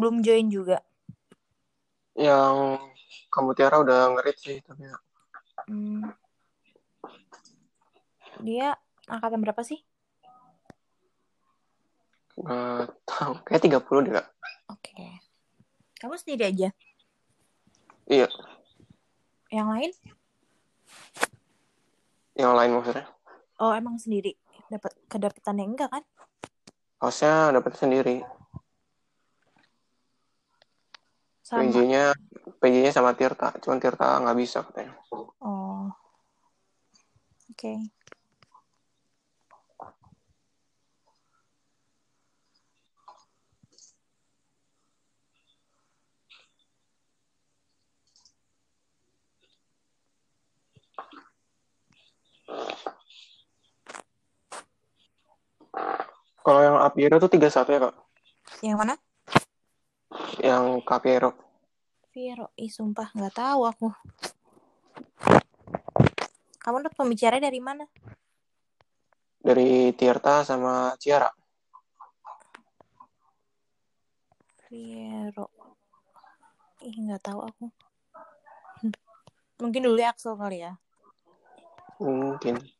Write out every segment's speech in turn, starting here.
belum join juga. Yang kamu Tiara udah ngerit sih tapi. Hmm. Dia angkatan berapa sih? tahu kayak 30 deh kak. Oke. Kamu sendiri aja. Iya, Yang lain? yang lain maksudnya. Oh, emang sendiri. Dapat kedapetannya enggak kan? Hostnya dapat sendiri. Sama. PJ-nya PJ-nya sama Tirta, cuman Tirta nggak bisa katanya. Oh. Oke. Kalau yang Apiero tuh 31 ya kak. Yang mana? Yang Kapiero. Viro. Ih, sumpah nggak tahu aku. Kamu dapat pembicara dari mana? Dari Tirta sama Ciara. Viro. Ih, nggak tahu aku. Mungkin dulu ya Axel kali ya. Mungkin.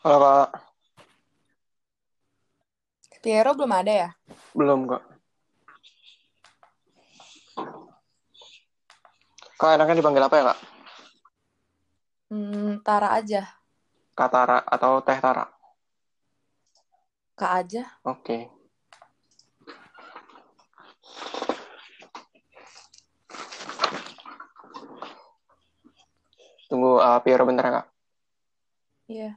Halo kak. Piero belum ada ya? Belum kak. Kak enaknya dipanggil apa ya kak? Hmm, Tara aja. Katara atau Teh Tara? Kak aja. Oke. Tunggu uh, Piero bentar ya kak. Iya.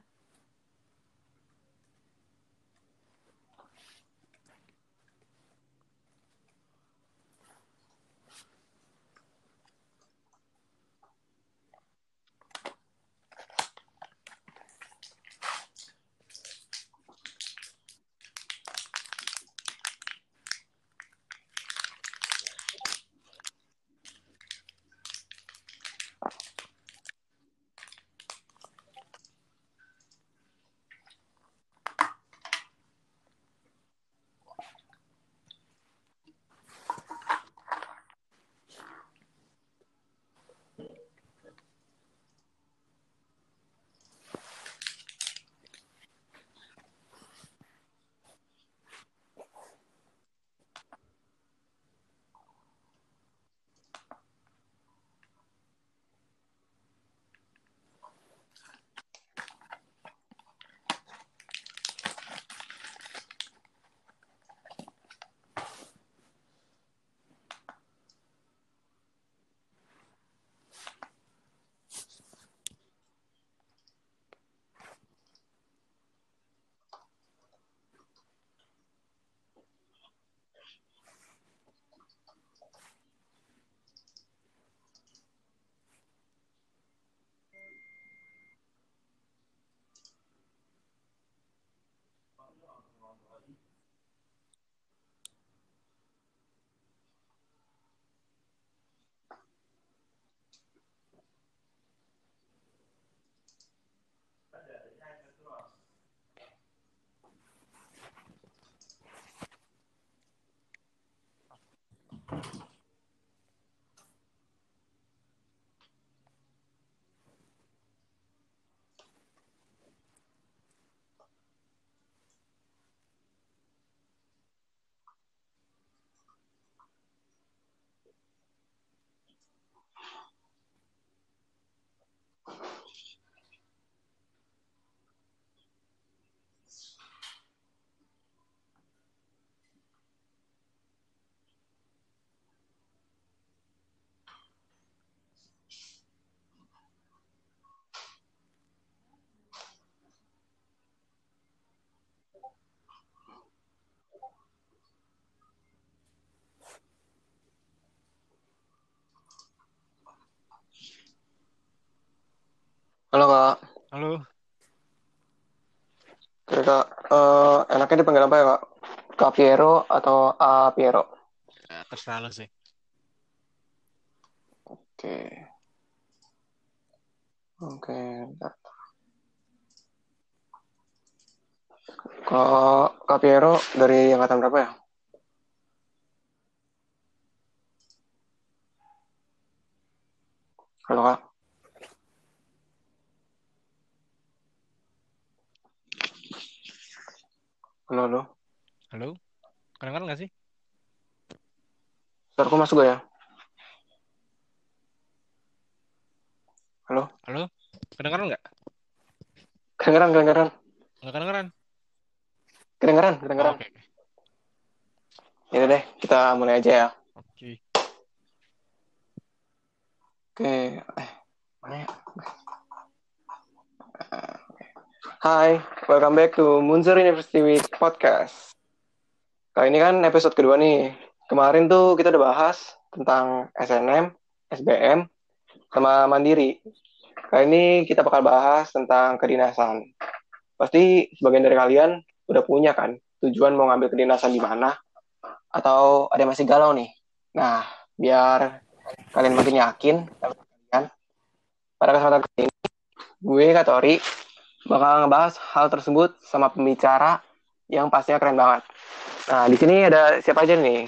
Halo kak, Halo, Oke, kak, eh, enaknya dipanggil apa ya kak? Kak Piero atau A Piero? Eh, terserah lo sih. Oke, oke. bentar. Kalau Kak Piero dari angkatan berapa ya? Halo kak, halo halo. Halo, kedengeran nggak sih? Suaraku masuk gak ya? Halo, Halo, kedengeran nggak? kedengeran, kedengeran, Nggak kedengeran? kedengeran, Oh, kedengeran. Oke, oke. Ya deh, kita mulai aja ya. Oke. Oke, eh, mana ya? Hai, welcome back to Munzer University Week Podcast. Kali ini kan episode kedua nih. Kemarin tuh kita udah bahas tentang SNM, SBM, sama Mandiri. Kali ini kita bakal bahas tentang kedinasan. Pasti sebagian dari kalian udah punya kan tujuan mau ngambil kedinasan di mana? Atau ada yang masih galau nih? Nah, biar kalian makin yakin kalian, pada kesempatan kali ini, gue Katori bakal ngebahas hal tersebut sama pembicara yang pastinya keren banget. Nah, di sini ada siapa aja nih?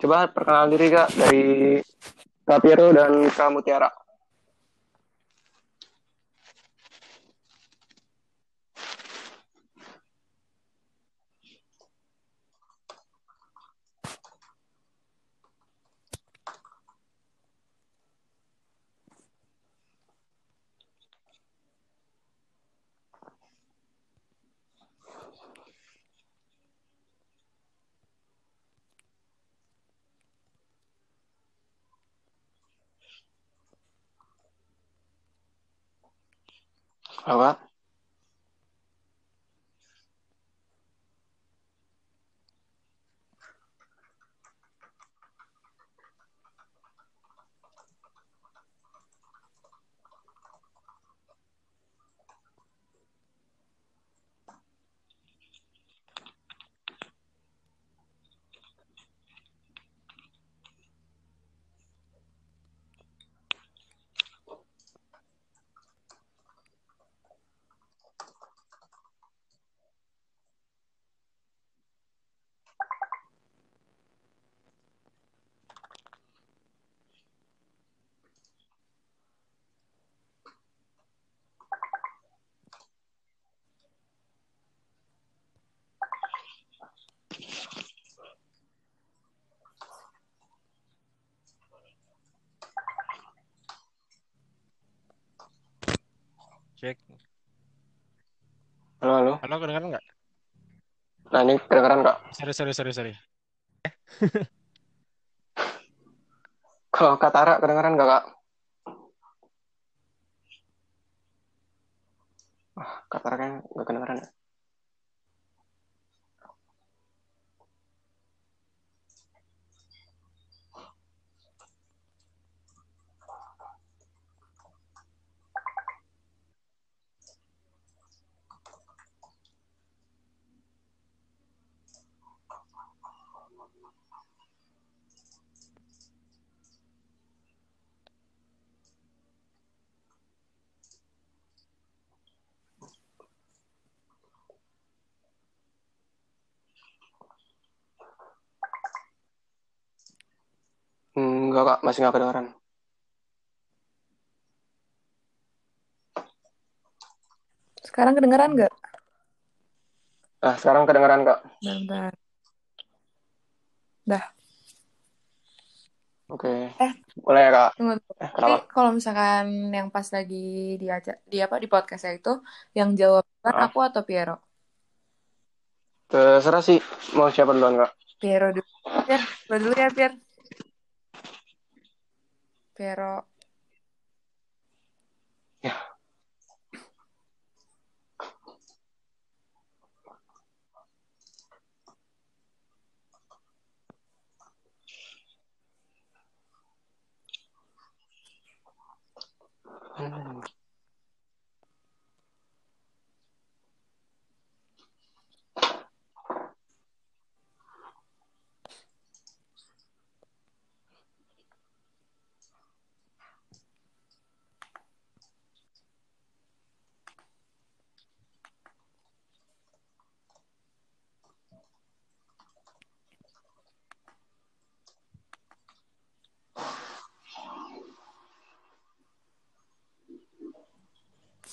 Coba perkenalan diri Kak dari Kak Piero dan Kak Mutiara. Halo Kak. Cek. Halo, halo. Halo, kedengeran nggak? Nah, ini kedengeran Kak. Sorry, sorry, sorry, sorry. Kalau Kak Tara kedengeran nggak Kak? Ah, Kak Tara kan nggak kedengeran ya? Hmm, Nggak Kak, masih nggak kedengeran. Sekarang kedengeran nggak? Nah, sekarang kedengeran Kak. Bentar. Dah. Oke. Eh. Boleh ya Kak? Tunggu, tunggu. Eh, Tapi kalau misalkan yang pas lagi di di apa di podcastnya itu yang jawab kan Ah. aku atau Piero? Terserah sih mau siapa duluan Kak. Piero dulu. Pier, dulu ya Pier. Piero. Ya.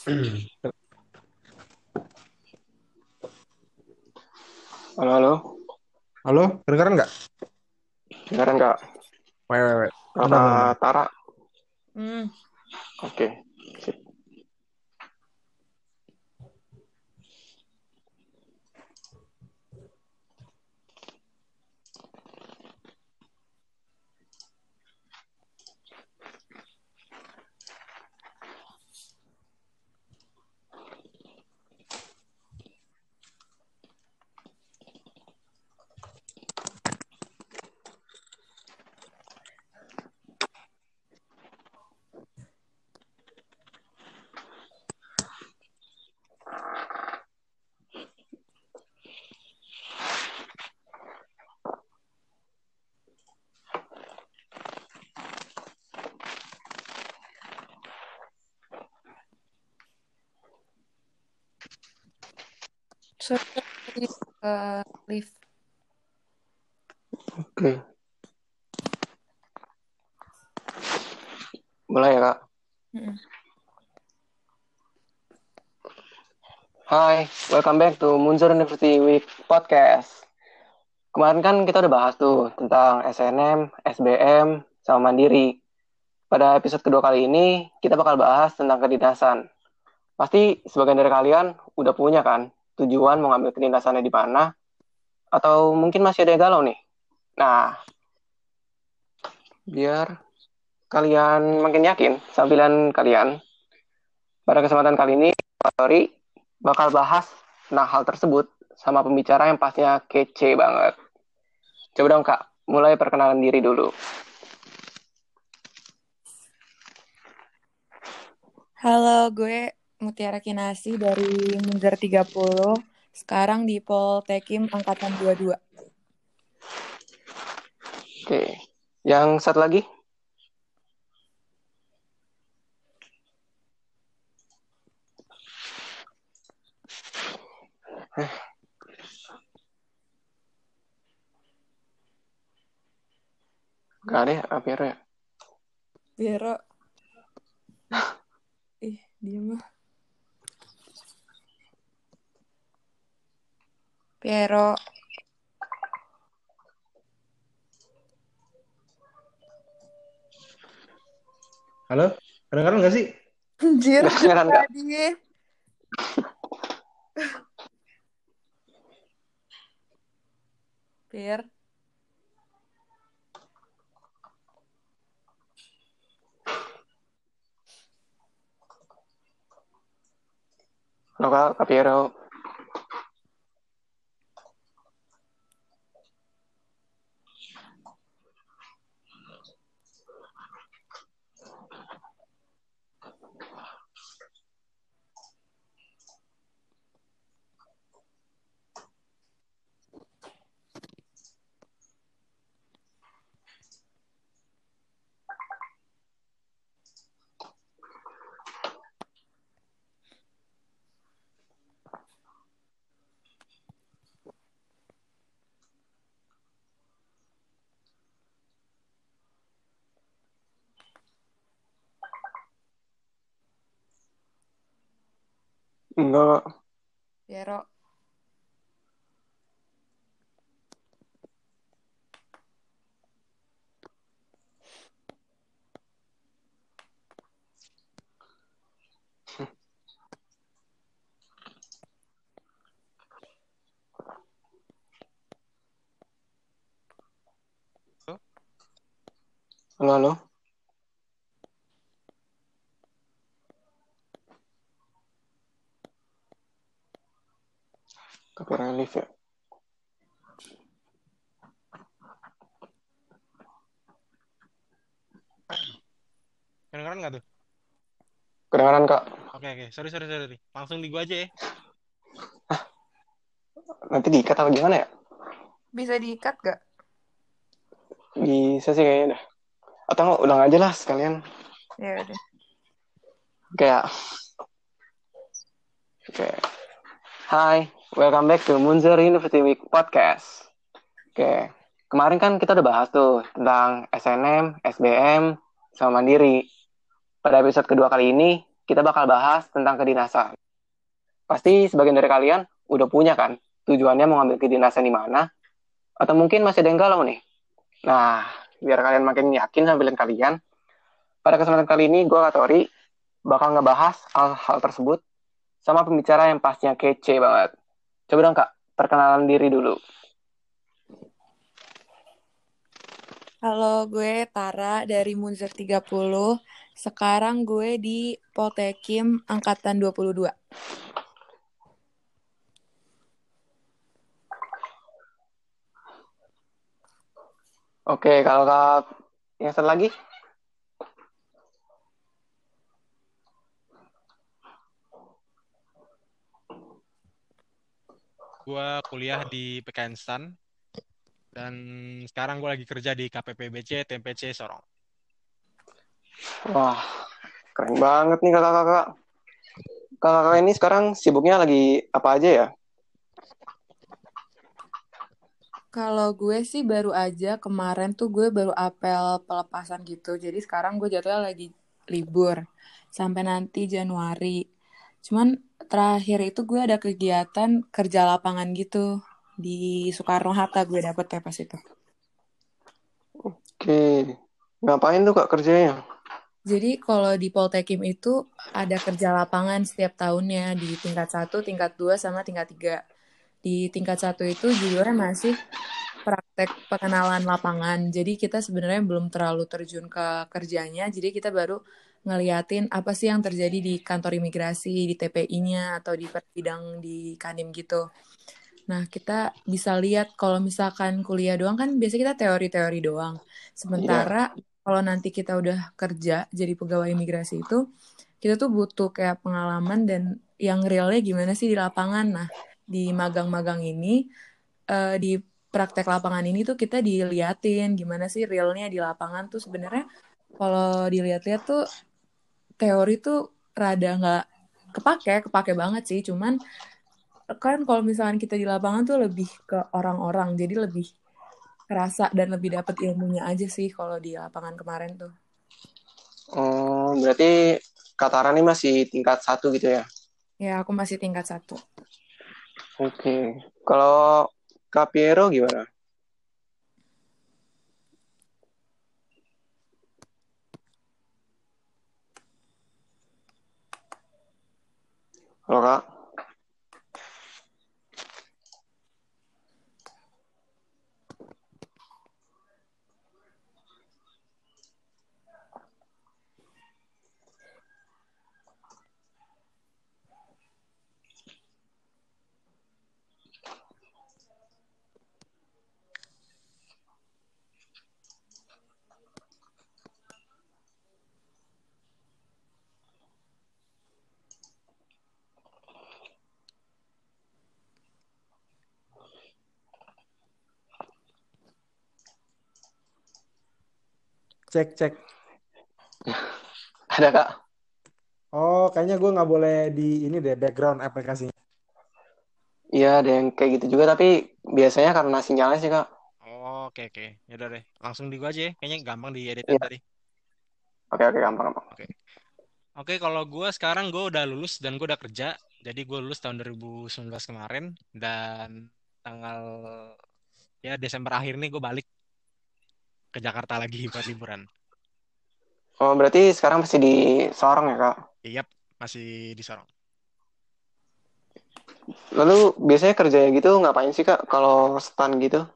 Halo, halo. Halo, kedengeran nggak? Dengaran nggak? Wait, wait, wait. Tara. Hmm. Oke. Sip. Sorry, uh, lift. Oke. Mulai ya, Kak. Mm-mm. Hai, welcome back to Munzer University Week Podcast. Kemarin kan kita udah bahas tuh tentang SNM, SBM, sama Mandiri. Pada episode kedua kali ini, kita bakal bahas tentang kedinasan. Pasti sebagian dari kalian udah punya kan tujuan mau ngambil kedinasannya di mana? Atau mungkin masih ada yang galau nih? Nah, biar kalian makin yakin sama pilihan kalian, pada kesempatan kali ini, Story bakal bahas tentang hal tersebut sama pembicara yang pastinya kece banget. Coba dong Kak, mulai perkenalan diri dulu. Halo, gue Mutiara Kinasi dari Munzer 30. Sekarang di Poltekim Angkatan 22. Oke, yang satu lagi? Gak ada ya, Apiero ya? Vero. Ih, dia mah. Piero. Halo, kedengeran nggak sih? Anjir, Kedengeran nggak? tadi. Pier. Halo Kak, Kak Piero. Kak. Piero. Halo, halo. Kak Piero live ya? Kedengeran nggak tuh? Kedengaran Kak? Oke, oke. Sorry, sorry, sorry. Langsung di gua aja ya. Nanti diikat atau gimana ya? Bisa diikat gak? Bisa sih kayaknya dah. Atau nggak, ulang aja lah sekalian. Ya udah. Kayak... Oke. Hai, welcome back to Munzer University Week Podcast. Oke, kemarin kan kita udah bahas tuh tentang SNM, SBM, sama Mandiri. Pada episode kedua kali ini, kita bakal bahas tentang kedinasan. Pasti sebagian dari kalian udah punya kan tujuannya mau ngambil kedinasan di mana? Atau mungkin masih ada yang galau nih? Nah, biar kalian makin yakin sama pilihan kalian, pada kesempatan kali ini gue Katori bakal ngebahas hal-hal tersebut sama pembicara yang pastinya kece banget. Coba dong kak, perkenalan diri dulu. Halo, gue Tara dari Munzer 30. Sekarang gue di Poltekim Angkatan 22. Oke, kalau kak yang satu lagi? Gue kuliah di PKN STAN dan sekarang gue lagi kerja di KPPBC TMPC Sorong. Wah, keren banget nih kakak-kakak. Kakak-kakak ini sekarang sibuknya lagi apa aja ya? Kalau gue sih baru aja kemarin tuh gue baru apel pelepasan gitu. Jadi sekarang gue jatuhnya lagi libur sampai nanti Januari. Cuman terakhir itu gue ada kegiatan kerja lapangan gitu di Soekarno Hatta gue dapet pas itu. Oke, ngapain tuh kak kerjanya? Jadi kalau di Poltekim itu ada kerja lapangan setiap tahunnya di tingkat 1, tingkat 2, sama tingkat 3. Di tingkat 1 itu judulnya masih praktek pengenalan lapangan. Jadi kita sebenarnya belum terlalu terjun ke kerjanya, jadi kita baru ngeliatin apa sih yang terjadi di kantor imigrasi, di TPI-nya, atau di bidang di Kanim gitu. Nah, kita bisa lihat kalau misalkan kuliah doang kan biasanya kita teori-teori doang. Sementara yeah. kalau nanti kita udah kerja jadi pegawai imigrasi itu, kita tuh butuh kayak pengalaman dan yang realnya gimana sih di lapangan. Nah, di magang-magang ini, uh, di praktek lapangan ini tuh kita diliatin gimana sih realnya di lapangan tuh sebenarnya kalau dilihat-lihat tuh teori tuh rada nggak kepake, kepake banget sih. Cuman kan kalau misalkan kita di lapangan tuh lebih ke orang-orang, jadi lebih kerasa dan lebih dapat ilmunya aja sih kalau di lapangan kemarin tuh. Oh, berarti Katara nih masih tingkat satu gitu ya? Ya, aku masih tingkat satu. Oke. Okay. Kalau Kak Piero gimana? Halo Kak. Cek, cek. Ada, Kak. Oh, kayaknya gue nggak boleh di ini deh, background aplikasinya. Iya, ada yang kayak gitu juga, tapi biasanya karena sinyalnya sih, Kak. Oh, oke, oke. Ya udah deh. Langsung di gue aja ya. Kayaknya gampang di edit ya. tadi. Oke, oke, gampang, gampang. Oke. Oke, kalau gue sekarang gue udah lulus dan gue udah kerja. Jadi gue lulus tahun 2019 kemarin dan tanggal ya Desember akhir nih gue balik ke Jakarta lagi buat liburan. Oh, berarti sekarang masih di Sorong ya, Kak? Iya, masih di Sorong. Lalu biasanya kerjanya gitu ngapain sih, Kak, kalau stand gitu?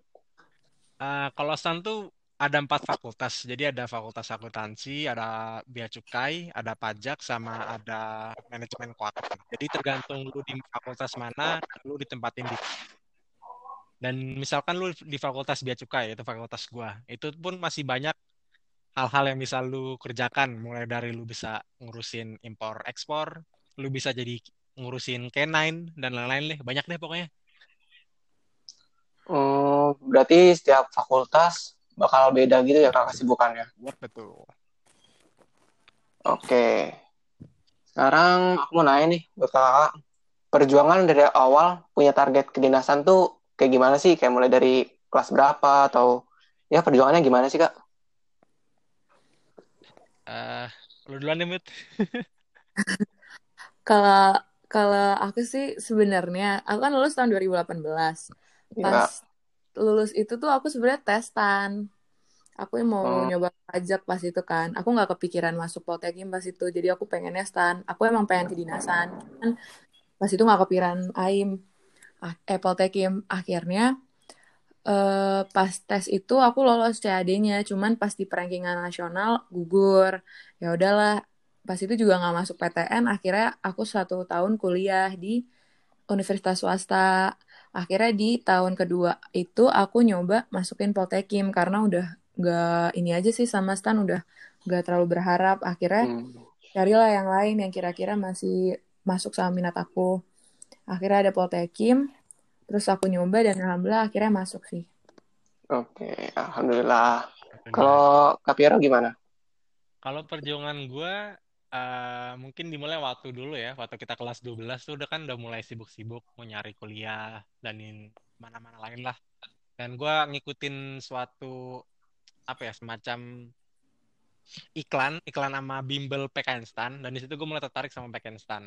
Uh, kalau stand tuh ada empat fakultas. Jadi ada fakultas akuntansi, ada bea cukai, ada pajak, sama ada manajemen keuangan. Jadi tergantung lu di fakultas mana, lu ditempatin di dan misalkan lu di fakultas bea cukai itu fakultas gua itu pun masih banyak hal-hal yang bisa lu kerjakan. Mulai dari lu bisa ngurusin impor ekspor lu bisa jadi ngurusin K9 dan lain-lain deh. Banyak deh pokoknya. Oh berarti setiap fakultas bakal beda gitu ya kak kesibukannya? Ya betul. Oke. Sekarang aku mau nanya nih buat kakak. Perjuangan dari awal punya target kedinasan tuh kayak gimana sih? Kayak mulai dari kelas berapa atau ya perjuangannya gimana sih kak? Uh, lu duluan deh Mut. Kalau kalau aku sih sebenarnya aku kan lulus tahun 2018. Iya. Pas lulus itu tuh aku sebenarnya testan. Aku yang mau Oh. nyoba pajak pas itu kan. Aku nggak kepikiran masuk Poltekim pas itu. Jadi aku pengennya stan. Aku emang pengen kedinasan. Kan pas itu nggak kepikiran AIM. Eh, Poltekim. Akhirnya eh, pas tes itu aku lolos CAD-nya. Cuman pas di perankingan nasional gugur. Ya udahlah. Pas itu juga nggak masuk PTN. Akhirnya aku satu tahun kuliah di universitas swasta. Akhirnya di tahun kedua itu aku nyoba masukin Poltekim karena udah nggak ini aja sih sama Stan udah nggak terlalu berharap. Akhirnya Hmm. carilah yang lain yang kira-kira masih masuk sama minat aku. Akhirnya ada Poltekim, terus aku nyoba dan alhamdulillah akhirnya masuk sih. Oke, alhamdulillah. Kalau Kak Piero gimana? Kalau perjuangan gue eh, mungkin dimulai waktu dulu ya, waktu kita kelas 12 tuh udah kan udah mulai sibuk-sibuk mau nyari kuliah dan mana-mana lain lah. Dan gue ngikutin suatu apa ya semacam iklan, iklan sama bimbel PKN Stan dan di situ gue mulai tertarik sama PKN Stan.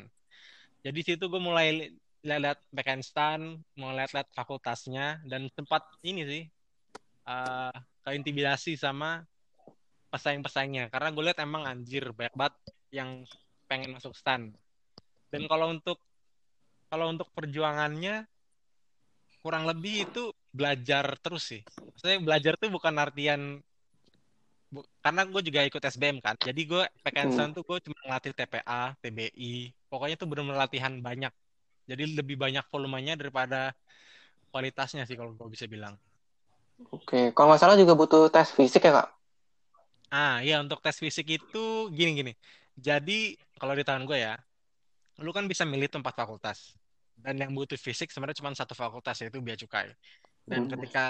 Jadi di situ gue mulai li- lihat PKN Stan, mulai lihat fakultasnya dan sempat ini sih eh keintimidasi sama pesaing-pesaingnya. Karena gue lihat emang anjir banyak banget yang pengen masuk stan. Dan kalau untuk kalau untuk perjuangannya kurang lebih itu belajar terus sih. Maksudnya belajar tuh bukan artian bu- karena gue juga ikut SBM kan jadi gue PKN Hmm. tuh gue cuma ngelatih TPA TBI pokoknya tuh benar-benar latihan banyak jadi lebih banyak volumenya daripada kualitasnya sih kalau gue bisa bilang Oke, kalau nggak salah juga butuh tes fisik ya, Kak? Ah, iya untuk tes fisik itu gini-gini. Jadi kalau di tahun gue ya, lu kan bisa milih tuh empat fakultas. Dan yang butuh fisik sebenarnya cuma satu fakultas yaitu Bea Cukai. Dan Hmm. ketika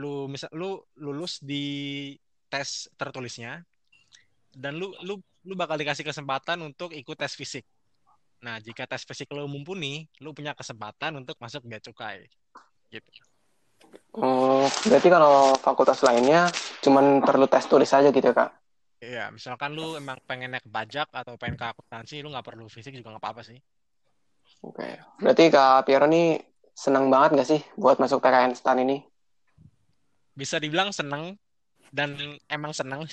lu misal lu lulus di tes tertulisnya dan lu lu lu bakal dikasih kesempatan untuk ikut tes fisik. Nah, jika tes fisik lu mumpuni, lu punya kesempatan untuk masuk Bea Cukai. Gitu. Oh, berarti kalau fakultas lainnya cuman perlu tes tulis aja gitu ya, Kak? Iya, misalkan lu emang pengen naik pajak atau pengen ke akuntansi, lu nggak perlu fisik juga nggak apa-apa sih. Oke, berarti Kak Piero nih senang banget nggak sih buat masuk PKN STAN ini? bisa dibilang seneng dan emang seneng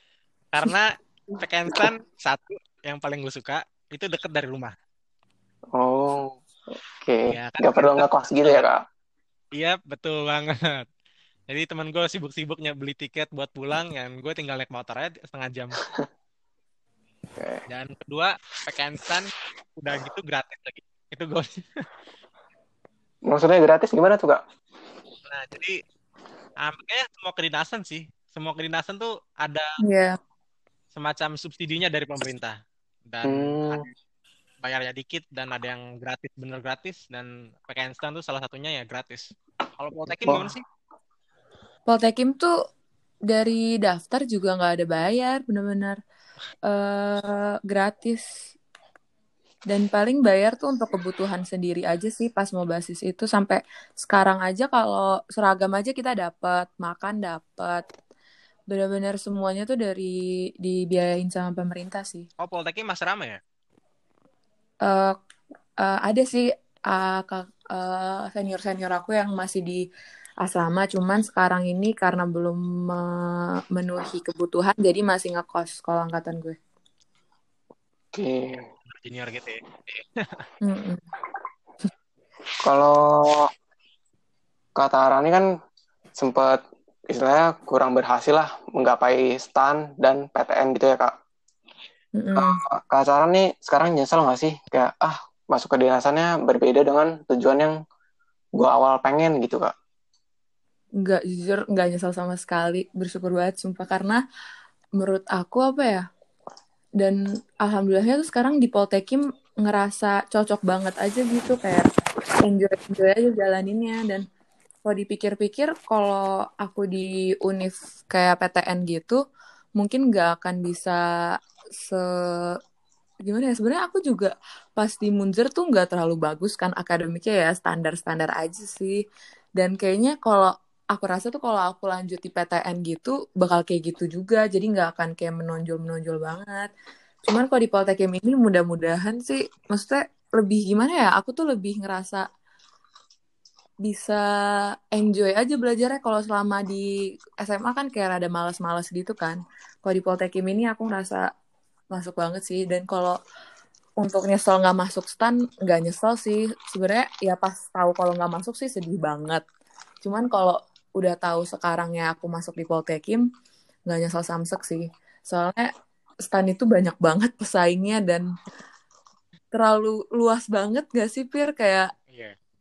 karena PKN Stan satu yang paling gue suka itu deket dari rumah. Oh, oke. Ya, kan Nggak perlu ngekos gitu ya, Kak? Iya betul banget. Jadi teman gue sibuk-sibuknya beli tiket buat pulang, yang gue tinggal naik motor aja setengah jam. Oke. Dan kedua PKN Stan udah gitu gratis lagi. Itu gue. Maksudnya gratis gimana tuh, Kak? Nah jadi ah, makanya semua kedinasan sih, semua kedinasan tuh ada Iya. semacam subsidinya dari pemerintah dan Hmm, bayarnya dikit dan ada yang gratis bener gratis dan PKN Stan tuh salah satunya ya gratis. Kalau Poltekim gimana sih? Poltekim tuh dari daftar juga nggak ada bayar, bener-bener eh gratis. Dan paling bayar tuh untuk kebutuhan sendiri aja sih pas mau basis itu sampai sekarang aja kalau seragam aja kita dapat, makan dapat. Bener-bener semuanya tuh dari dibiayain sama pemerintah sih. Oh Poltekim Mas Rama ya? eh eh, ada sih eh, kak- eh, senior-senior aku yang masih di asrama, cuman sekarang ini karena belum memenuhi kebutuhan, jadi masih ngekos kalau angkatan gue. oke. Junior gitu ya. Kalau Kak Tara ini kan sempat istilahnya kurang berhasil lah menggapai STAN dan PTN gitu ya, Kak. Mm-mm. Kak Tara nih sekarang nyesel nggak sih? Kayak, ah, masuk ke dinasannya berbeda dengan tujuan yang gua awal pengen gitu, Kak. Nggak, jujur nggak nyesel sama sekali. Bersyukur banget, sumpah. Karena menurut aku apa ya, dan alhamdulillahnya tuh sekarang di Poltekim ngerasa cocok banget aja gitu. Kayak enjoy-enjoy aja jalaninnya. Dan kalau dipikir-pikir, kalau aku di univ kayak PTN gitu, mungkin nggak akan bisa se gimana ya sebenarnya aku juga pas di Munzer tuh nggak terlalu bagus kan akademiknya ya standar-standar aja sih dan kayaknya kalau aku rasa tuh kalau aku lanjut di PTN gitu bakal kayak gitu juga jadi nggak akan kayak menonjol-menonjol banget Cuman kalau di Poltekim ini mudah-mudahan sih, maksudnya lebih gimana ya? Aku tuh lebih ngerasa bisa enjoy aja belajarnya kalau selama di SMA kan kayak ada males-males gitu kan. Kalau di Poltekim ini aku ngerasa masuk banget sih. Dan kalau untuk nyesel nggak masuk stan, nggak nyesel sih. Sebenarnya ya pas tahu kalau nggak masuk sih sedih banget. Cuman kalau udah tahu sekarang ya aku masuk di Poltekim, nggak nyesel samsek sih. Soalnya stan itu banyak banget pesaingnya dan terlalu luas banget gak sih Pir? Kayak.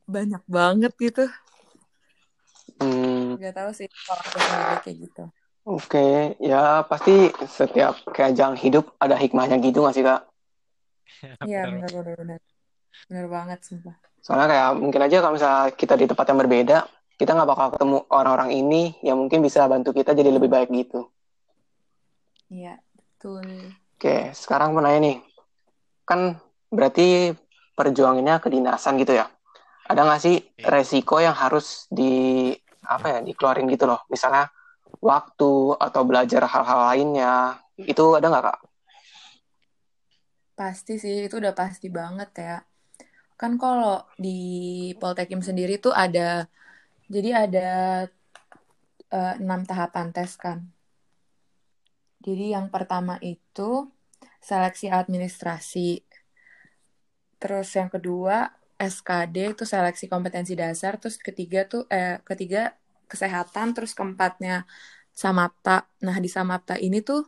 Banyak banget gitu. Hmm, Gak tahu sih kalau aku sendiri kayak gitu. Oke, ya pasti setiap keajang hidup ada hikmahnya gitu nggak sih kak? Iya benar benar benar. Benar banget sumpah. Soalnya kayak mungkin aja kalau misalnya kita di tempat yang berbeda, kita nggak bakal ketemu orang-orang ini yang mungkin bisa bantu kita jadi lebih baik gitu. Iya, betul. Oke, sekarang mau nanya nih, kan berarti perjuangannya kedinasan gitu ya? Ada nggak sih Iya. resiko yang harus di apa ya dikeluarin gitu loh? Misalnya waktu atau belajar hal-hal lainnya, itu ada nggak kak? Pasti sih, itu udah pasti banget ya. Kan kalau di Poltekim sendiri tuh ada, jadi ada eh, enam tahapan tes kan. Jadi yang pertama itu seleksi administrasi. Terus yang kedua SKD itu seleksi kompetensi dasar. Terus ketiga tuh, eh, ketiga kesehatan. Terus keempatnya Samapta. Nah di Samapta ini tuh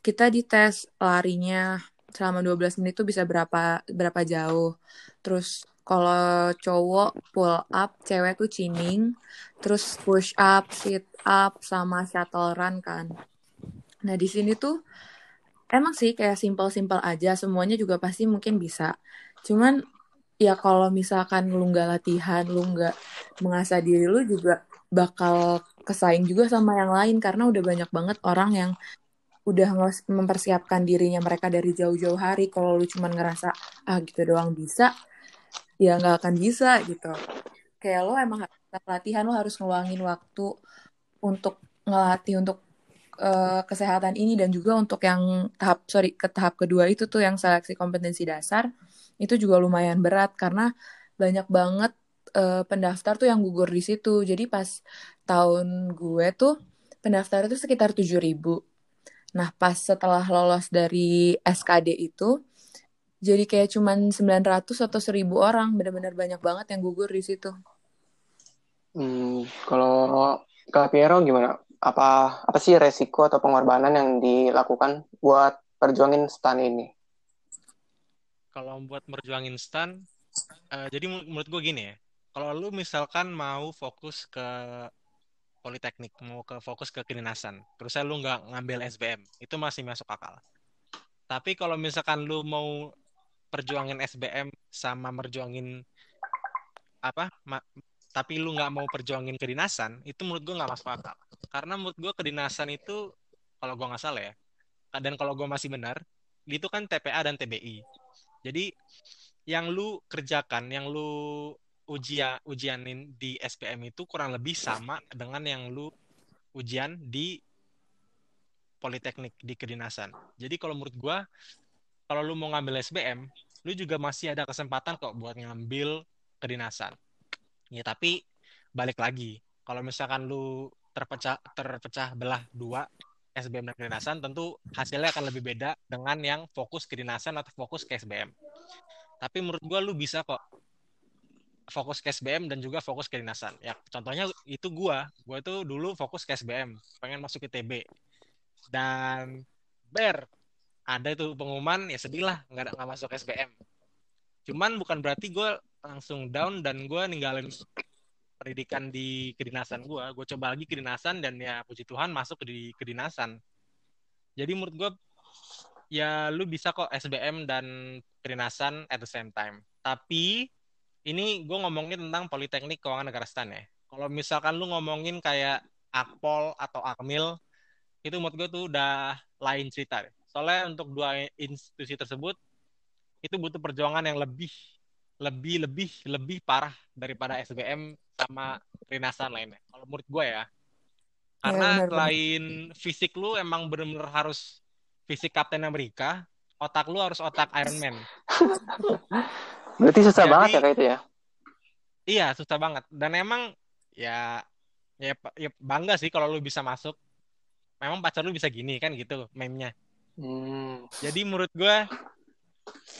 kita dites larinya selama 12 menit tuh bisa berapa berapa jauh. Terus kalau cowok pull up, cewek tuh chinning, terus push up, sit up sama shuttle run kan. Nah, di sini tuh emang sih kayak simpel-simpel aja, semuanya juga pasti mungkin bisa. Cuman ya kalau misalkan lu nggak latihan, lu nggak mengasah diri lu juga bakal kesaing juga sama yang lain karena udah banyak banget orang yang udah mempersiapkan dirinya mereka dari jauh-jauh hari. Kalau lu cuman ngerasa ah gitu doang bisa, ya nggak akan bisa gitu. Kayak lo emang latihan, lo harus ngeluangin waktu untuk ngelatih untuk eh, kesehatan ini dan juga untuk yang tahap sorry ke tahap kedua itu tuh yang seleksi kompetensi dasar itu juga lumayan berat karena banyak banget eh, pendaftar tuh yang gugur di situ. Jadi pas tahun gue tuh pendaftar itu sekitar 7000 Nah, pas setelah lolos dari SKD itu, jadi kayak cuman 900 atau 1000 orang. Benar-benar banyak banget yang gugur di situ. Hmm, kalau Kak Piero gimana? Apa apa sih resiko atau pengorbanan yang dilakukan buat perjuangin stan ini? Kalau buat merjuangin stan, eh, jadi menur- menurut gue gini ya. Kalau lu misalkan mau fokus ke politeknik, mau ke fokus ke kedinasan, terusnya lu nggak ngambil SBM, itu masih masuk akal. Tapi kalau misalkan lu mau perjuangin SBM sama merjuangin apa, ma- tapi lu nggak mau perjuangin kedinasan, itu menurut gue nggak masuk akal. Karena menurut gue kedinasan itu, kalau gue nggak salah ya, dan kalau gue masih benar, itu kan TPA dan TBI. Jadi yang lu kerjakan, yang lu ujian ujianin di SPM itu kurang lebih sama dengan yang lu ujian di politeknik di kedinasan. Jadi kalau menurut gua, kalau lu mau ngambil SBM, lu juga masih ada kesempatan kok buat ngambil kedinasan. Ya tapi balik lagi, kalau misalkan lu terpecah terpecah belah dua SBM dan kedinasan, tentu hasilnya akan lebih beda dengan yang fokus kedinasan atau fokus ke SBM. Tapi menurut gua lu bisa kok fokus ke SBM dan juga fokus ke kedinasan. Ya, contohnya itu gua. Gua tuh dulu fokus ke SBM, pengen masuk ke TB. Dan ber ada itu pengumuman ya sedih lah nggak nggak masuk SBM. Cuman bukan berarti gue langsung down dan gue ninggalin pendidikan di kedinasan gue. Gue coba lagi kedinasan dan ya puji Tuhan masuk di kedinasan. Jadi menurut gue ya lu bisa kok SBM dan kedinasan at the same time. Tapi ini gue ngomongin tentang Politeknik Keuangan Negara Stan ya. Kalau misalkan lu ngomongin kayak Akpol atau Akmil, itu menurut gue tuh udah lain cerita. Soalnya untuk dua institusi tersebut, itu butuh perjuangan yang lebih, lebih, lebih, lebih parah daripada SBM sama kedinasan lainnya. Kalau menurut gue ya. Karena benar. selain fisik lu emang bener-bener harus fisik Kapten Amerika, otak lu harus otak Iron Man. Berarti susah Jadi- banget ya kayak itu ya. Iya, susah banget. Dan emang ya ya, ya bangga sih kalau lu bisa masuk. Memang pacar lu bisa gini kan gitu meme-nya. Hmm. Jadi menurut gue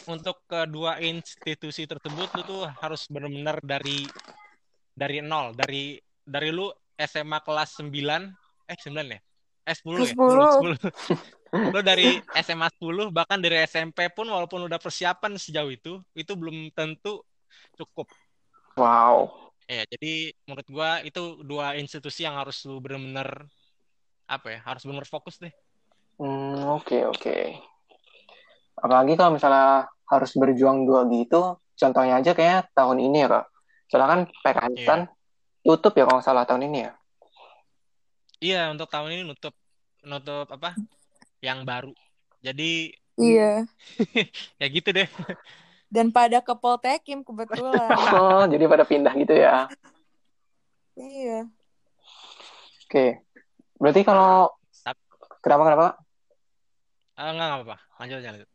untuk kedua institusi tersebut lu tuh harus benar-benar dari dari nol, dari dari lu SMA kelas 9, eh 9 ya? Eh 10 ya? 10. 10. lu dari SMA 10 bahkan dari SMP pun walaupun udah persiapan sejauh itu, itu belum tentu cukup. Wow. Ya, jadi menurut gua itu dua institusi yang harus lu benar-benar apa ya? Harus benar fokus deh. Hmm, oke oke. Apalagi kalau misalnya harus berjuang dua gitu, contohnya aja kayak tahun ini ya kak. Soalnya kan PKN Iya. kan tutup ya kalau salah tahun ini ya. Iya, untuk tahun ini nutup nutup apa? Yang baru. Jadi Iya. ya gitu deh. Dan pada ke Poltekim kebetulan. Oh, jadi pada pindah gitu ya. iya. Oke. Berarti kalau kenapa kenapa? Ah, enggak, enggak apa-apa. Lanjut aja, lanjut.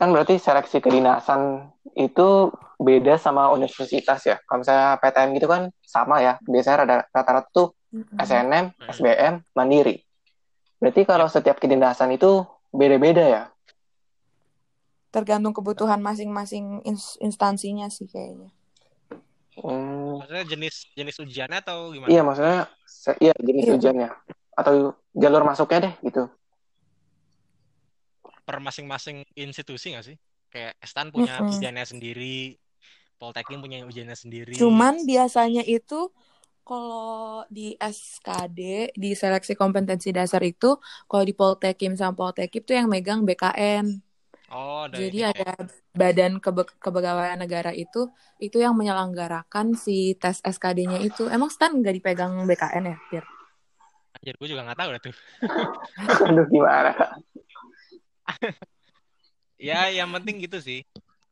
Kan berarti seleksi kedinasan itu beda sama universitas ya. Kalau misalnya PTN gitu kan sama ya. Biasanya rata-rata tuh. SNM. SBM, Mandiri. Berarti kalau setiap kedinasan itu beda-beda ya. Tergantung kebutuhan masing-masing ins- instansinya sih kayaknya. Hmm, Maksudnya jenis jenis ujiannya atau gimana? iya maksudnya se- iya jenis Iya. ujiannya atau jalur masuknya deh gitu. Per masing-masing institusi nggak sih? Kayak Stan punya Mm-mm. ujiannya sendiri, Poltekim punya ujiannya sendiri. Cuman biasanya itu kalau di SKD, di seleksi kompetensi dasar itu, kalau di Poltekim sama Poltekip tuh yang megang BKN. Oh, dari Jadi ada Badan Kebe- Kepegawaian Negara itu, itu yang menyelenggarakan si tes SKD-nya itu. Emang Stan nggak dipegang BKN ya, Fir? Anjir, gue juga nggak tahu dah tuh. Aduh gimana? Ya, yang penting gitu sih.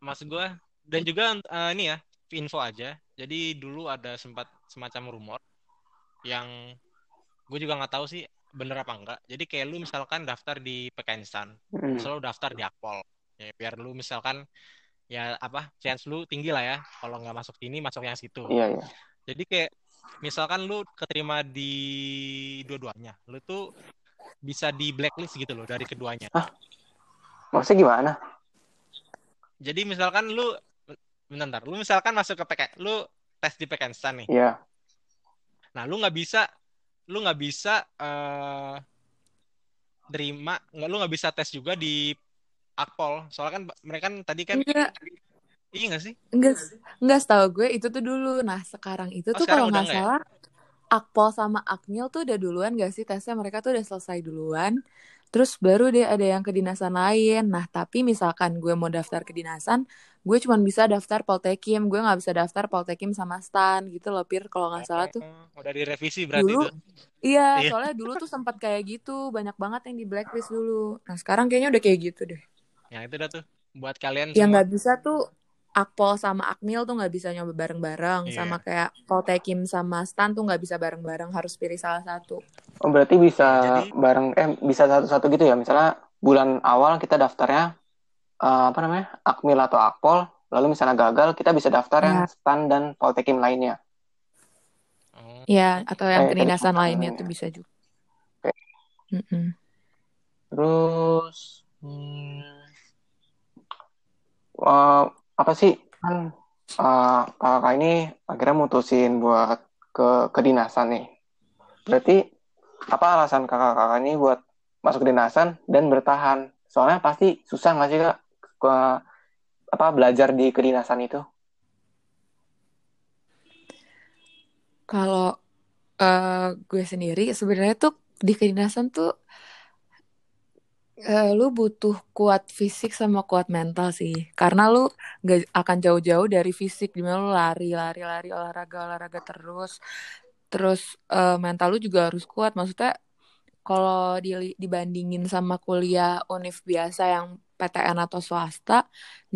Maksud gue dan juga eh, ini ya info aja. Jadi dulu ada sempat semacam rumor yang gue juga nggak tahu sih bener apa enggak. Jadi kayak lu misalkan daftar di PKN Hmm. selalu daftar di Akpol. Ya, biar lu misalkan ya apa chance lu tinggi lah ya. Kalau nggak masuk sini masuk yang situ. Iya iya. Jadi kayak misalkan lu keterima di dua-duanya, lu tuh bisa di blacklist gitu loh dari keduanya. Maksudnya gimana? Jadi misalkan lu bentar, bentar, lu misalkan masuk ke PK, lu tes di PKN nih. Iya. Nah, lu nggak bisa lu nggak bisa eh terima, nggak lu nggak bisa tes juga di Akpol. Soalnya kan mereka kan tadi kan Enggak, iya nggak sih? enggak, enggak setahu gue itu tuh dulu. Nah, sekarang itu Oh, tuh sekarang kalau nggak nggak ya? salah, Akpol sama Akmil tuh udah duluan gak sih tesnya? Mereka tuh udah selesai duluan. Terus baru deh ada yang kedinasan lain. Nah, tapi misalkan gue mau daftar kedinasan, gue cuma bisa daftar Poltekim. Gue nggak bisa daftar Poltekim sama Stan gitu loh, Pir. Kalau nggak salah tuh. Oh, udah direvisi berarti Dulu, itu. iya, Iya. soalnya dulu tuh sempat kayak gitu. Banyak banget yang di blacklist dulu. Nah, sekarang kayaknya udah kayak gitu deh. Yang itu dah tuh buat kalian Yang nggak bisa tuh Akpol sama Akmil tuh nggak bisa nyoba bareng-bareng. Iya. Sama kayak Poltekim sama Stan tuh nggak bisa bareng-bareng. Harus pilih salah satu. Oh, berarti bisa Jadi- bareng eh bisa satu-satu gitu ya. Misalnya bulan awal kita daftarnya eh, apa namanya? Akmil atau Akpol, lalu misalnya gagal kita bisa daftar yang Ya. STAN dan Poltekim lainnya. Ya, atau yang Eh, kedinasan kedinasan lainnya tuh bisa juga. Oke. Mm-mm. Terus hmm, eh, apa sih kan eh, kakak ini akhirnya mutusin buat ke kedinasan nih. Berarti apa alasan kakak-kakak ini buat masuk kedinasan dan bertahan? Soalnya pasti susah nggak sih kak ke apa belajar di kedinasan itu? Kalau eh, gue sendiri sebenarnya tuh di kedinasan tuh eh, lu butuh kuat fisik sama kuat mental sih. Karena lu gak akan jauh-jauh dari fisik. Di mana lu lari, lari, lari, olahraga, olahraga terus. Terus eh, mental lu juga harus kuat. Maksudnya kalau di- dibandingin sama kuliah univ biasa yang PTN atau swasta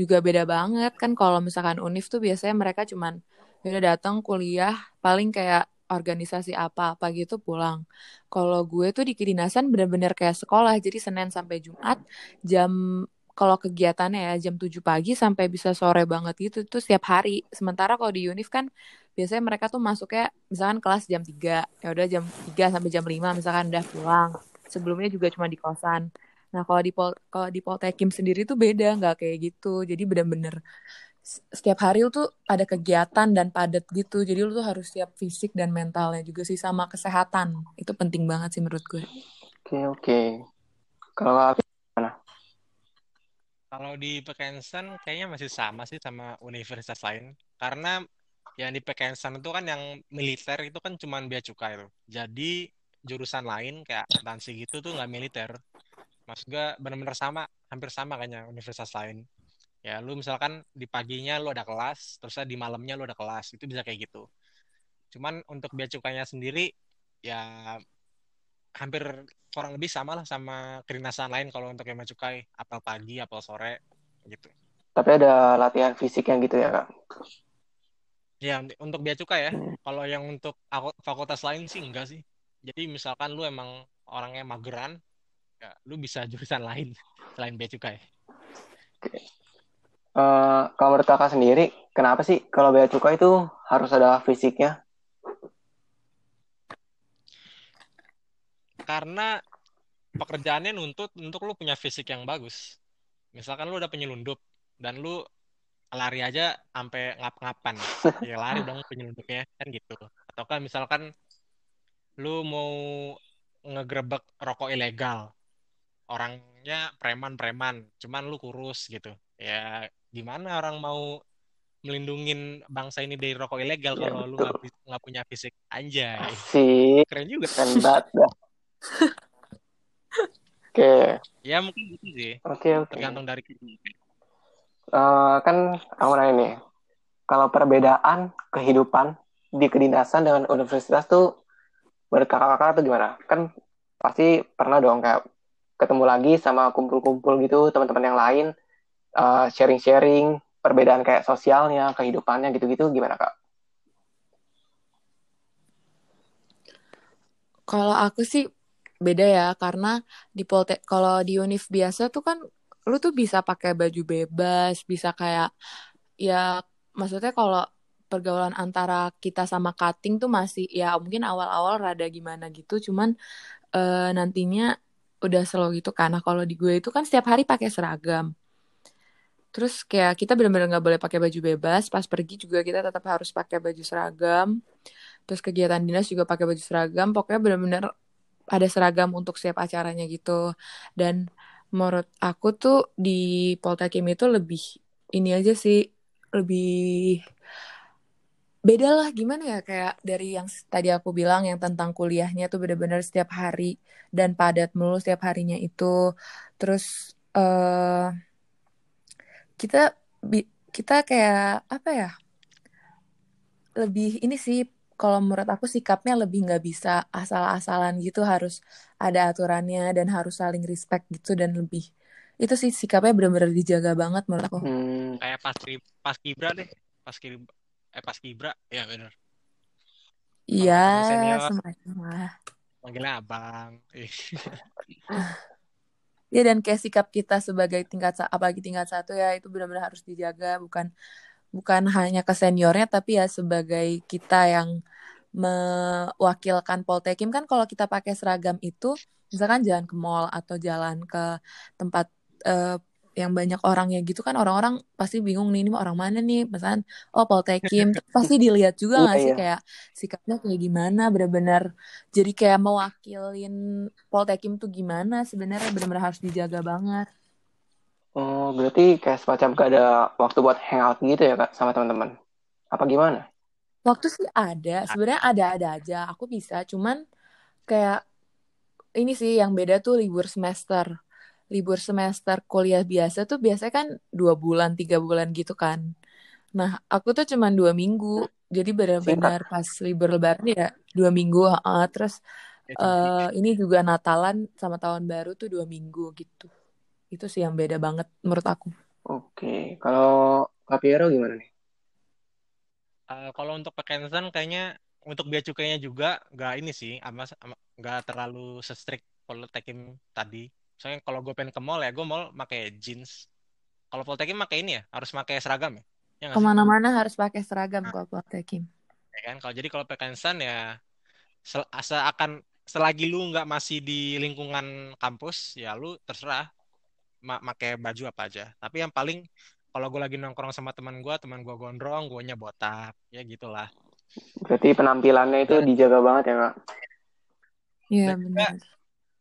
juga beda banget kan kalau misalkan univ tuh biasanya mereka cuman ya udah datang kuliah paling kayak organisasi apa-apa gitu pulang. Kalau gue tuh di kedinasan bener-bener kayak sekolah jadi Senin sampai Jumat jam kalau kegiatannya ya jam 7 pagi sampai bisa sore banget gitu tuh setiap hari. Sementara kalau di Unif kan biasanya mereka tuh masuknya misalkan kelas jam 3. Ya udah jam 3 sampai jam 5 misalkan udah pulang. Sebelumnya juga cuma di kosan. Nah, kalau di kalau di Poltekim sendiri tuh beda, nggak kayak gitu. Jadi bener-bener setiap hari lu tuh ada kegiatan dan padat gitu. Jadi lu tuh harus siap fisik dan mentalnya juga sih sama kesehatan. Itu penting banget sih menurut gue. Oke, oke. Kalau aku gimana? Kalau di Pekensan kayaknya masih sama sih sama universitas lain. Karena yang di Pekensan itu kan yang militer itu kan cuma bea cukai tuh. Jadi jurusan lain kayak akuntansi gitu tuh nggak militer. Mas gue bener-bener sama, hampir sama kayaknya universitas lain. Ya lu misalkan di paginya lu ada kelas, terus di malamnya lu ada kelas, itu bisa kayak gitu. Cuman untuk bea cukainya sendiri ya hampir kurang lebih sama lah sama kedinasan lain kalau untuk bea cukai, apel pagi, apel sore gitu. Tapi ada latihan fisik yang gitu ya, Kak? Ya, untuk bea cukai ya. Hmm. Kalau yang untuk fakultas lain sih enggak sih. Jadi misalkan lu emang orangnya mageran, ya lu bisa jurusan lain selain bea cukai. Uh, kalau menurut kakak sendiri, kenapa sih kalau bea cukai itu harus ada fisiknya? Karena pekerjaannya nuntut untuk lu punya fisik yang bagus. Misalkan lu udah penyelundup dan lu lari aja sampai ngap-ngapan, ya lari dong penyelundupnya kan gitu. Atau kan misalkan lu mau ngegerebek rokok ilegal, orangnya preman-preman, cuman lu kurus gitu. Ya gimana orang mau melindungin bangsa ini dari rokok ilegal ya, kalau betul. lu nggak punya fisik aja. Sih. Keren juga. Keren banget. Oke. Ya mungkin gitu sih. Oke okay, oke. Okay. Tergantung dari Uh, kan aku nanya nih, kalau perbedaan kehidupan di kedinasan dengan universitas tuh menurut kakak-kakak tuh gimana? Kan pasti pernah dong kayak ketemu lagi sama kumpul-kumpul gitu teman-teman yang lain uh, sharing-sharing perbedaan kayak sosialnya kehidupannya gitu-gitu gimana kak? Kalau aku sih beda ya karena di Polte kalau di Unif biasa tuh kan lu tuh bisa pakai baju bebas bisa kayak ya maksudnya kalau pergaulan antara kita sama cutting tuh masih ya mungkin awal-awal rada gimana gitu cuman uh, nantinya udah slow gitu karena kalau di gue itu kan setiap hari pakai seragam. Terus kayak kita benar-benar nggak boleh pakai baju bebas. Pas pergi juga kita tetap harus pakai baju seragam. Terus kegiatan dinas juga pakai baju seragam. Pokoknya benar-benar ada seragam untuk setiap acaranya gitu. Dan menurut aku tuh di Poltekim itu lebih ini aja sih lebih beda lah gimana ya kayak dari yang tadi aku bilang yang tentang kuliahnya tuh benar-benar setiap hari dan padat mulu setiap harinya itu terus uh, kita kita kayak apa ya lebih ini sih kalau menurut aku sikapnya lebih nggak bisa asal-asalan gitu harus ada aturannya dan harus saling respect gitu dan lebih itu sih sikapnya benar-benar dijaga banget menurut aku hmm. kayak pas pas kibra deh pas kibra eh pas Kibra. Ya benar iya semacam lah manggilnya abang. Ya dan kayak sikap kita sebagai tingkat apalagi tingkat satu ya itu benar-benar harus dijaga. Bukan bukan hanya ke seniornya tapi ya sebagai kita yang mewakilkan Poltekim kan kalau kita pakai seragam itu misalkan jalan ke mall atau jalan ke tempat uh, yang banyak orangnya gitu kan orang-orang pasti bingung nih ini orang mana nih? Misalnya oh Poltekim pasti dilihat juga nggak iya, sih iya. kayak sikapnya kayak gimana benar-benar jadi kayak mewakilin Poltekim tuh gimana sebenarnya benar-benar harus dijaga banget. Oh berarti kayak semacam gak ada waktu buat hangout gitu ya kak sama teman-teman? Apa gimana? Waktu sih ada sebenarnya ada-ada aja aku bisa cuman kayak ini sih yang beda tuh libur semester libur semester kuliah biasa tuh biasanya kan dua bulan tiga bulan gitu kan. Nah aku tuh cuma dua minggu. Jadi benar-benar pas libur lebaran ya dua minggu uh, terus uh, ini juga Natalan sama tahun baru tuh dua minggu gitu. Itu sih yang beda banget menurut aku. Oke kalau Kapiero gimana nih? Uh, kalau untuk Pekensan kayaknya untuk biaya cukainya juga nggak ini sih nggak terlalu sestrik kalau tekim tadi Soalnya kalau gue pengen ke mall ya, gue mall pakai jeans. Kalau Poltekim pakai ini ya, harus pakai seragam ya. ya? Ke mana-mana harus pakai seragam Nah. kalau Poltekim. Ya kan? Kalau jadi kalau Pekensan ya se- seakan selagi lu nggak masih di lingkungan kampus, ya lu terserah ma pakai baju apa aja. Tapi yang paling kalau gue lagi nongkrong sama teman gue, teman gue gondrong, guanya botak, ya gitulah. Berarti penampilannya itu dijaga banget ya kak. Iya benar.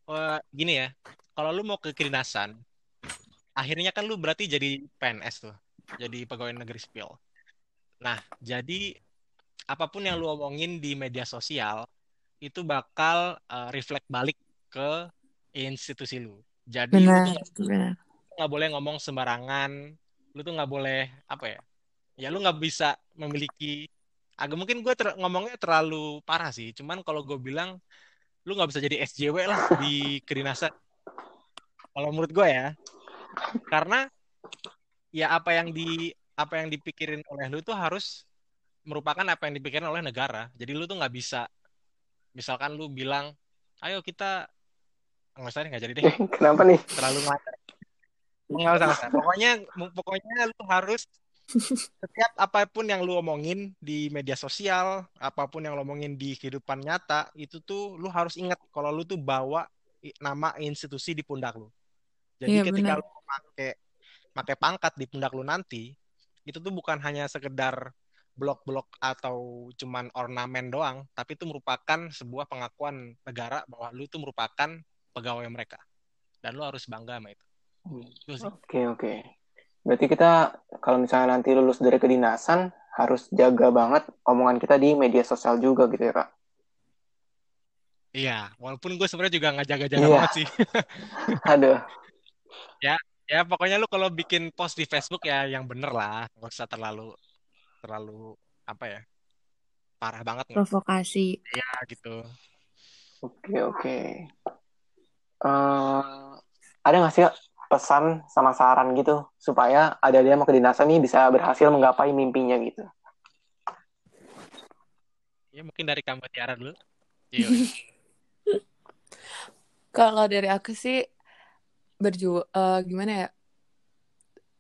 Eh, gini ya, kalau lu mau ke kedinasan, akhirnya kan lu berarti jadi PNS tuh, jadi pegawai negeri sipil. Nah, jadi apa pun yang lu omongin di media sosial itu bakal eh, reflect balik ke institusi lu. Jadi lu Benar, nggak boleh ngomong sembarangan, lu tuh nggak boleh apa ya? Ya lu nggak bisa memiliki agak mungkin gue ter- ngomongnya terlalu parah sih. Cuman kalau gue bilang lu nggak bisa jadi SJW lah di kedinasan. Kalau menurut gue ya, karena ya apa yang di apa yang dipikirin oleh lu tuh harus merupakan apa yang dipikirin oleh negara. Jadi lu tuh nggak bisa, misalkan lu bilang, ayo kita nggak usah nggak jadi deh, Kenapa nih? terlalu ngajar. Nggak usah, usah. Pokoknya, pokoknya lu harus setiap apa pun yang lu omongin di media sosial, apa pun yang lu omongin di kehidupan nyata, itu tuh lu harus ingat kalau lu tuh bawa nama institusi di pundak lu. Jadi Iya ketika benar. lu pakai pakai pangkat di pundak lu nanti, itu tuh bukan hanya sekedar blok-blok atau cuman ornamen doang, tapi itu merupakan sebuah pengakuan negara bahwa lu itu merupakan pegawai mereka. Dan lu harus bangga sama itu. Itu sih. Oke oke. Berarti kita kalau misalnya nanti lulus dari kedinasan harus jaga banget omongan kita di media sosial juga gitu ya kak. Iya, walaupun gue sebenarnya juga nggak jaga-jaga Iya. banget sih. Aduh. Ya pokoknya lu kalau bikin post di Facebook ya yang bener lah, nggak usah terlalu terlalu apa ya parah banget? Provokasi. Ya gitu. Oke oke. Eh, ada nggak sih kak pesan sama saran gitu supaya ada dia mau kedinasan nih bisa berhasil menggapai mimpinya gitu. Ya mungkin dari kamu Tiara dulu. Iya. Kalau dari aku sih berju eh, gimana ya?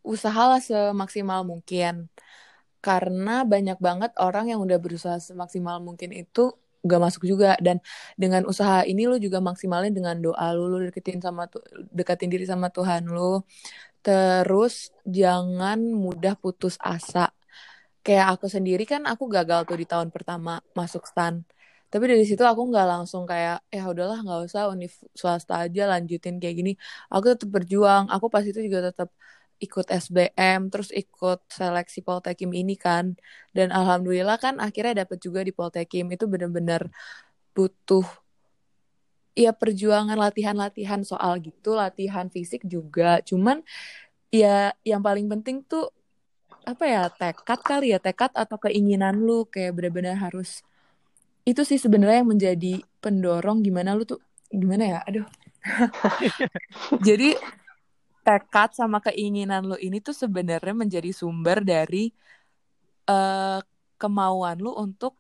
Usahalah semaksimal mungkin. Karena banyak banget orang yang udah berusaha semaksimal mungkin itu gak masuk juga. Dan dengan usaha ini lu juga maksimalin dengan doa lu lu deketin sama tu- deketin diri sama Tuhan lu. Terus jangan mudah putus asa. Kayak aku sendiri kan aku gagal tuh di tahun pertama masuk stan. Tapi dari situ aku nggak langsung kayak ya udahlah nggak usah univ swasta aja lanjutin kayak gini. Aku tetap berjuang. Aku pas itu juga tetap ikut SBM terus ikut seleksi Poltekim ini kan. Dan alhamdulillah kan akhirnya dapet juga di Poltekim. Itu bener-bener butuh ya perjuangan latihan-latihan soal gitu latihan fisik juga. Cuman ya yang paling penting tuh apa ya tekad kali ya tekad atau keinginan lu. Kayak benar-benar harus itu sih sebenarnya yang menjadi pendorong gimana lu tuh gimana ya aduh. Jadi tekad sama keinginan lu ini tuh sebenarnya menjadi sumber dari eh, kemauan lu untuk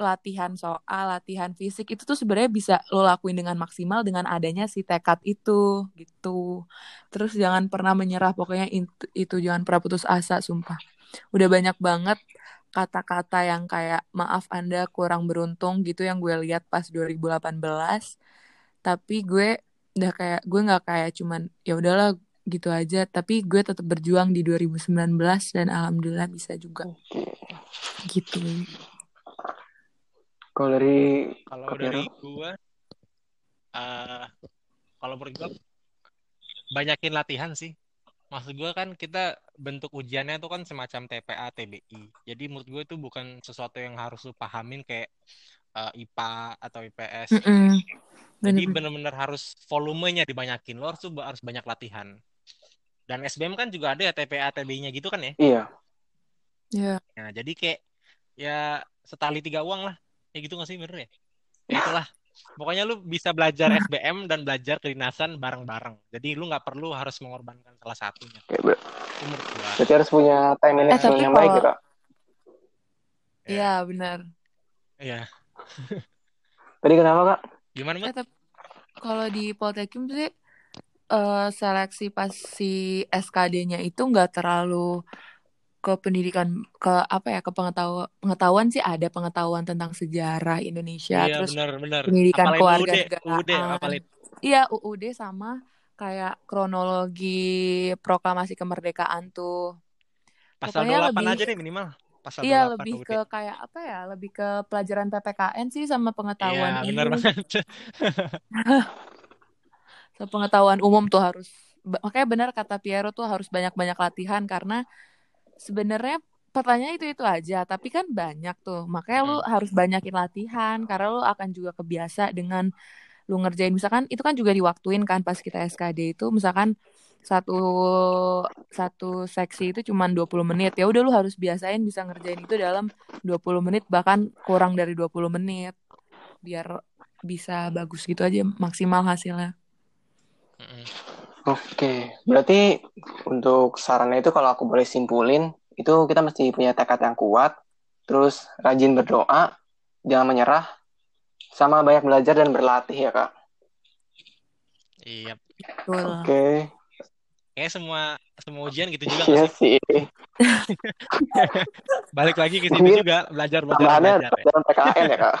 latihan soal latihan fisik. Itu tuh sebenarnya bisa lo lakuin dengan maksimal dengan adanya si tekad itu gitu. Terus jangan pernah menyerah pokoknya itu, itu jangan pernah putus asa sumpah. Udah banyak banget kata-kata yang kayak maaf anda kurang beruntung gitu yang gue lihat pas 2018 tapi gue udah kayak gue nggak kayak cuman ya udahlah gitu aja tapi gue tetap berjuang di 2019 dan alhamdulillah bisa juga Oke. gitu Kalau dari Kalau dari gua, eh kalau menurut gua banyakin latihan sih. Maksud gua kan kita bentuk ujiannya itu kan semacam TPA, TBI. Jadi menurut gue itu bukan sesuatu yang harus lu pahamin kayak eh, IPA atau IPS. Mm-mm. Jadi Bener-bener. bener-bener harus volumenya dibanyakin. Lo harus tuh harus banyak latihan. Dan SBM kan juga ada ya TPA, TBI-nya gitu kan ya. iya. ya Nah, jadi kayak ya setali tiga uang lah. Ya gitu gak sih bener ya? Ya itulah. Pokoknya lu bisa belajar SBM dan belajar kedinasan bareng-bareng. Jadi lu nggak perlu harus mengorbankan salah satunya. Gua. berarti harus punya time management Eh, tapi yang baik ya kak. Ya. Iya benar. Iya. Tadi kenapa kak? Gimana, Eh, Mat? tapi kalau di Poltekim sih eh, seleksi pas si SKD-nya itu nggak terlalu ke pendidikan ke apa ya ke pengetahuan pengetahuan sih ada pengetahuan tentang sejarah Indonesia Iya, terus benar-benar. pendidikan Apalin keluarga UUD, UUD negaraan iya UUD sama kayak kronologi proklamasi kemerdekaan tuh Pasal pokoknya 28 lebih aja deh minimal. Pasal iya 28 lebih UUD. ke kayak apa ya lebih ke pelajaran PPKN sih sama pengetahuan Iya, benar ini banget. sepengetahuan umum tuh harus makanya benar kata Piero tuh harus banyak-banyak latihan karena sebenarnya pertanyaan itu itu aja tapi kan banyak tuh. Makanya lu Mm-mm. harus banyakin latihan karena lu akan juga kebiasa dengan lu ngerjain. Misalkan itu kan juga diwaktuin kan pas kita SKD itu misalkan satu satu seksi itu cuma 20 menit. Ya udah lu harus biasain bisa ngerjain itu dalam 20 menit bahkan kurang dari 20 menit biar bisa bagus gitu aja maksimal hasilnya Mm-mm. Oke, berarti untuk sarannya itu kalau aku boleh simpulin, itu kita mesti punya tekad yang kuat, terus rajin berdoa, jangan menyerah, sama banyak belajar dan berlatih ya kak. Iya. Oke, Kayak semua semua ujian gitu juga iya sih? sih. Balik lagi ke Mungkin juga, belajar, belajar, belajar ya. PKN ya kak.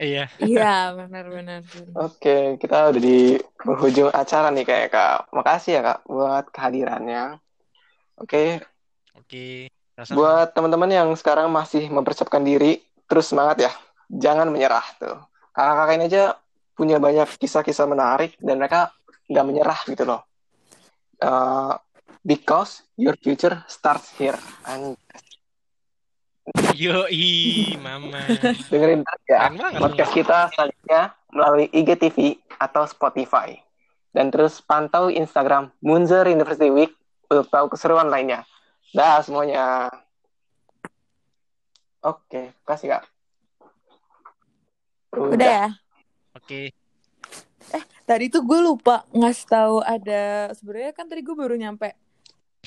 Iya. iya benar-benar Oke, kita udah di penghujung acara nih kayak kak. Makasih ya kak buat kehadirannya. Oke, Oke. Sama-sama. buat teman-teman yang sekarang masih mempersiapkan diri, terus semangat ya. Jangan menyerah tuh. Kakak-kakak ini aja punya banyak kisah-kisah menarik dan mereka nggak menyerah gitu loh. Uh, because your future starts here. And Yoi, mama. dengerin terus ya podcast kita selanjutnya melalui IGTV atau Spotify. Dan terus pantau Instagram Munzer University Week untuk tahu keseruan lainnya. Dah semuanya. Oke, kasih kak. udah ya Oke. tadi tuh gue lupa ngasih tahu ada sebenarnya kan tadi gue baru nyampe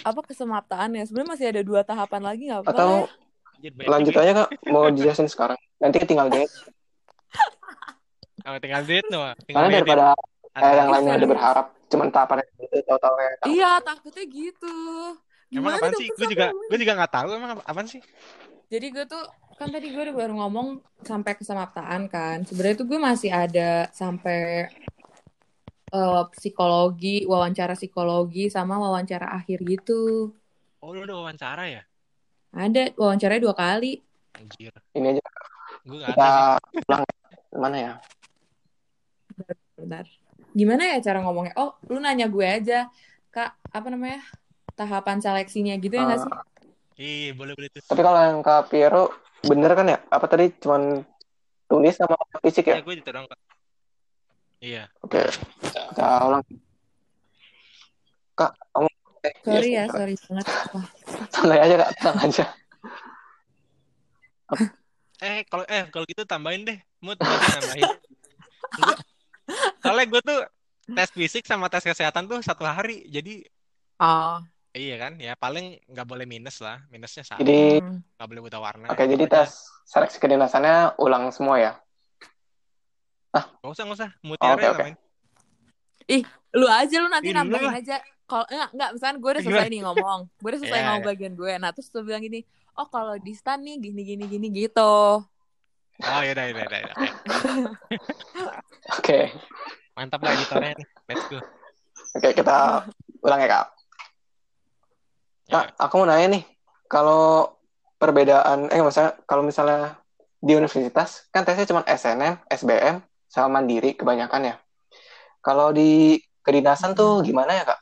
apa kesemaptaan ya sebenarnya masih ada dua tahapan lagi nggak apa Atau Anjir, banyak lanjut juga. aja kak, mau dijelasin sekarang. Nanti tinggal date. Oh, tinggal duit no. Tinggal Karena daripada Ada. eh, yang lainnya ada berharap cuman tahapan itu tahu-tahu ya. Iya takutnya gitu Emang apaan dong sih? Gue juga gue juga nggak tahu emang apa- apaan sih? jadi gue tuh kan tadi gue udah baru ngomong sampai kesemaptaan kan sebenarnya tuh gue masih ada sampai eh, psikologi wawancara psikologi sama wawancara akhir gitu Oh, lu udah wawancara ya? Ada wawancaranya dua kali Anjir. Ini aja Gue nggak kita ada sih. ulang mana ya? Bentar. Gimana ya cara ngomongnya? Oh, lu nanya gue aja, Kak, apa namanya? Tahapan seleksinya gitu ya nggak Eh, sih? Iya, boleh boleh tuh. tapi kalau yang Kak Piero bener kan ya? Apa tadi cuman tulis sama fisik ya? Ya, gue dong. Kak. Iya. Oke, kita ulang. Kak, kamu Sorry iya, ya, sorry banget. Santai aja kak, tenang aja. Eh, kalau eh kalau gitu tambahin deh. Mood. Enggak. Soalnya gue tuh tes fisik sama tes kesehatan tuh satu hari. Jadi Oh, iya kan? Ya paling nggak boleh minus lah. Minusnya satu. Jadi. Nggak boleh buta warna. oke, jadi Itu aja. tes seleksi kedinasannya ulang semua ya? Nggak usah nggak usah. Oh, Mutiara oke, yang oke. namain. Ih, lu aja lu nanti Ih, nambahin lah. aja. Kalau enggak, enggak, misalkan gue udah selesai nih ngomong. Gue udah selesai Iya, ngomong iya. bagian gue. Nah, terus tuh bilang gini, oh kalau di stan nih gini gini gini gitu. Oh, yaudah, yaudah, yaudah. yaudah. Oke. Oke, Mantap lah editornya nih. Let's go. oke kita ulang ya kak. Kak, aku mau nanya nih, kalau perbedaan, eh maksudnya kalau misalnya di universitas kan tesnya cuma SNM, SBM, sama mandiri kebanyakan ya. Kalau di kedinasan tuh gimana ya kak?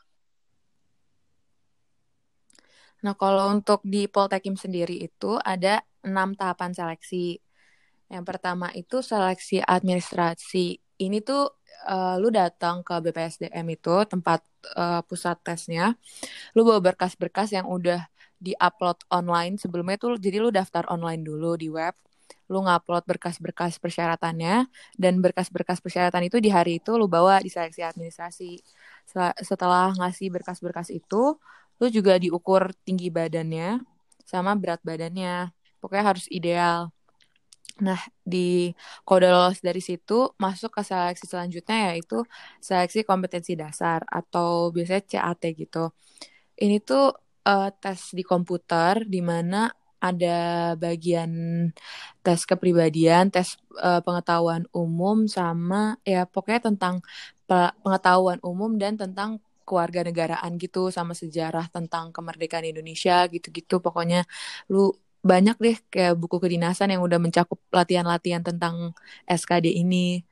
Nah, kalau untuk di Poltekim sendiri itu ada enam tahapan seleksi. Yang pertama itu seleksi administrasi. Ini tuh eh, lu datang ke BPSDM itu tempat eh, pusat tesnya. Lu bawa berkas-berkas yang udah di-upload online sebelumnya tuh jadi lu daftar online dulu di web. Lu ngupload berkas-berkas persyaratannya dan berkas-berkas persyaratan itu di hari itu lu bawa di seleksi administrasi. Setelah ngasih berkas-berkas itu, lu juga diukur tinggi badannya sama berat badannya. Pokoknya harus ideal. Nah, di kalau lolos dari situ, masuk ke seleksi selanjutnya yaitu seleksi kompetensi dasar atau biasanya CAT gitu. Ini tuh uh, tes di komputer di mana ada bagian tes kepribadian, tes uh, pengetahuan umum sama ya pokoknya tentang pengetahuan umum dan tentang keluarga negaraan gitu sama sejarah tentang kemerdekaan Indonesia gitu-gitu pokoknya lu banyak deh kayak buku kedinasan yang udah mencakup latihan-latihan tentang SKD ini.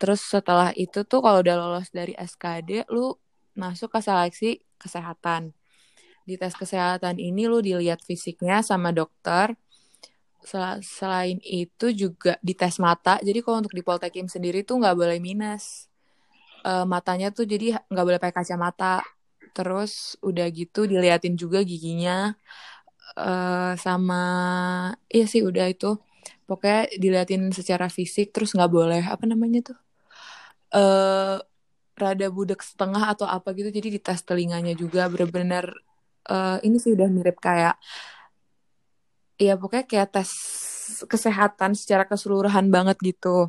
Terus setelah itu tuh kalau udah lolos dari SKD, lu masuk ke seleksi kesehatan. Di tes kesehatan ini lu dilihat fisiknya sama dokter. Sel selain itu juga di tes mata. Jadi kalau untuk di Poltekim sendiri tuh nggak boleh minus. Uh, matanya tuh jadi nggak boleh pakai kacamata. Terus udah gitu diliatin juga giginya uh, sama iya sih udah itu pokoknya diliatin secara fisik terus nggak boleh apa namanya tuh uh, rada budek setengah atau apa gitu jadi di tes telinganya juga benar-benar uh, ini sih udah mirip kayak ya pokoknya kayak tes kesehatan secara keseluruhan banget gitu.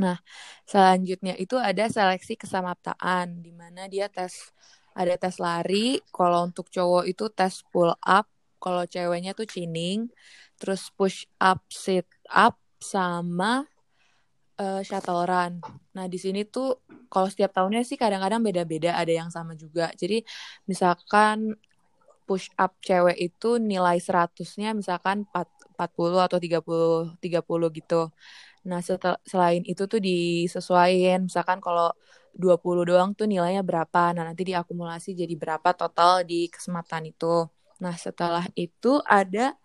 Nah, selanjutnya itu ada seleksi kesamaptaan di mana dia tes ada tes lari, kalau untuk cowok itu tes pull up, kalau ceweknya tuh chining, terus push up, sit up, sama uh, shuttle run. Nah di sini tuh kalau setiap tahunnya sih kadang-kadang beda-beda, ada yang sama juga. Jadi misalkan push up cewek itu nilai 100-nya misalkan 40 atau 30 30 gitu. Nah, setel, selain itu tuh disesuaikan misalkan kalau 20 doang tuh nilainya berapa. Nah, nanti diakumulasi jadi berapa total di kesempatan itu. Nah, setelah itu ada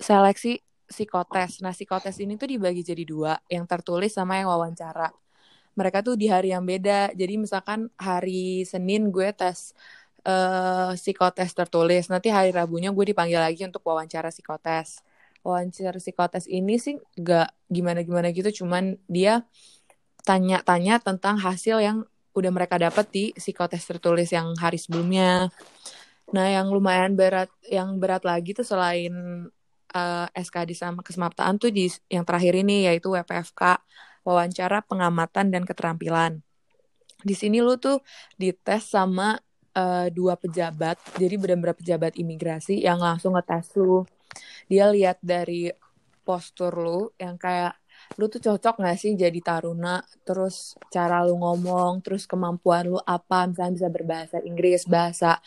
seleksi psikotes. Nah, psikotes ini tuh dibagi jadi dua, yang tertulis sama yang wawancara. Mereka tuh di hari yang beda. Jadi misalkan hari Senin gue tes uh, psikotes tertulis. Nanti hari Rabunya gue dipanggil lagi untuk wawancara psikotes. Wawancara psikotes ini sih gak gimana-gimana gitu, cuman dia tanya-tanya tentang hasil yang udah mereka dapat di psikotes tertulis yang hari sebelumnya. Nah, yang lumayan berat, yang berat lagi tuh selain uh, eh, SKD sama kesemaptaan tuh di yang terakhir ini yaitu WPFK, wawancara pengamatan dan keterampilan. Di sini lu tuh dites sama uh, dua pejabat, jadi benar-benar pejabat imigrasi yang langsung ngetes lu. Dia lihat dari postur lu yang kayak lu tuh cocok gak sih jadi taruna? Terus cara lu ngomong terus kemampuan lu apa? Misalnya bisa berbahasa Inggris bahasa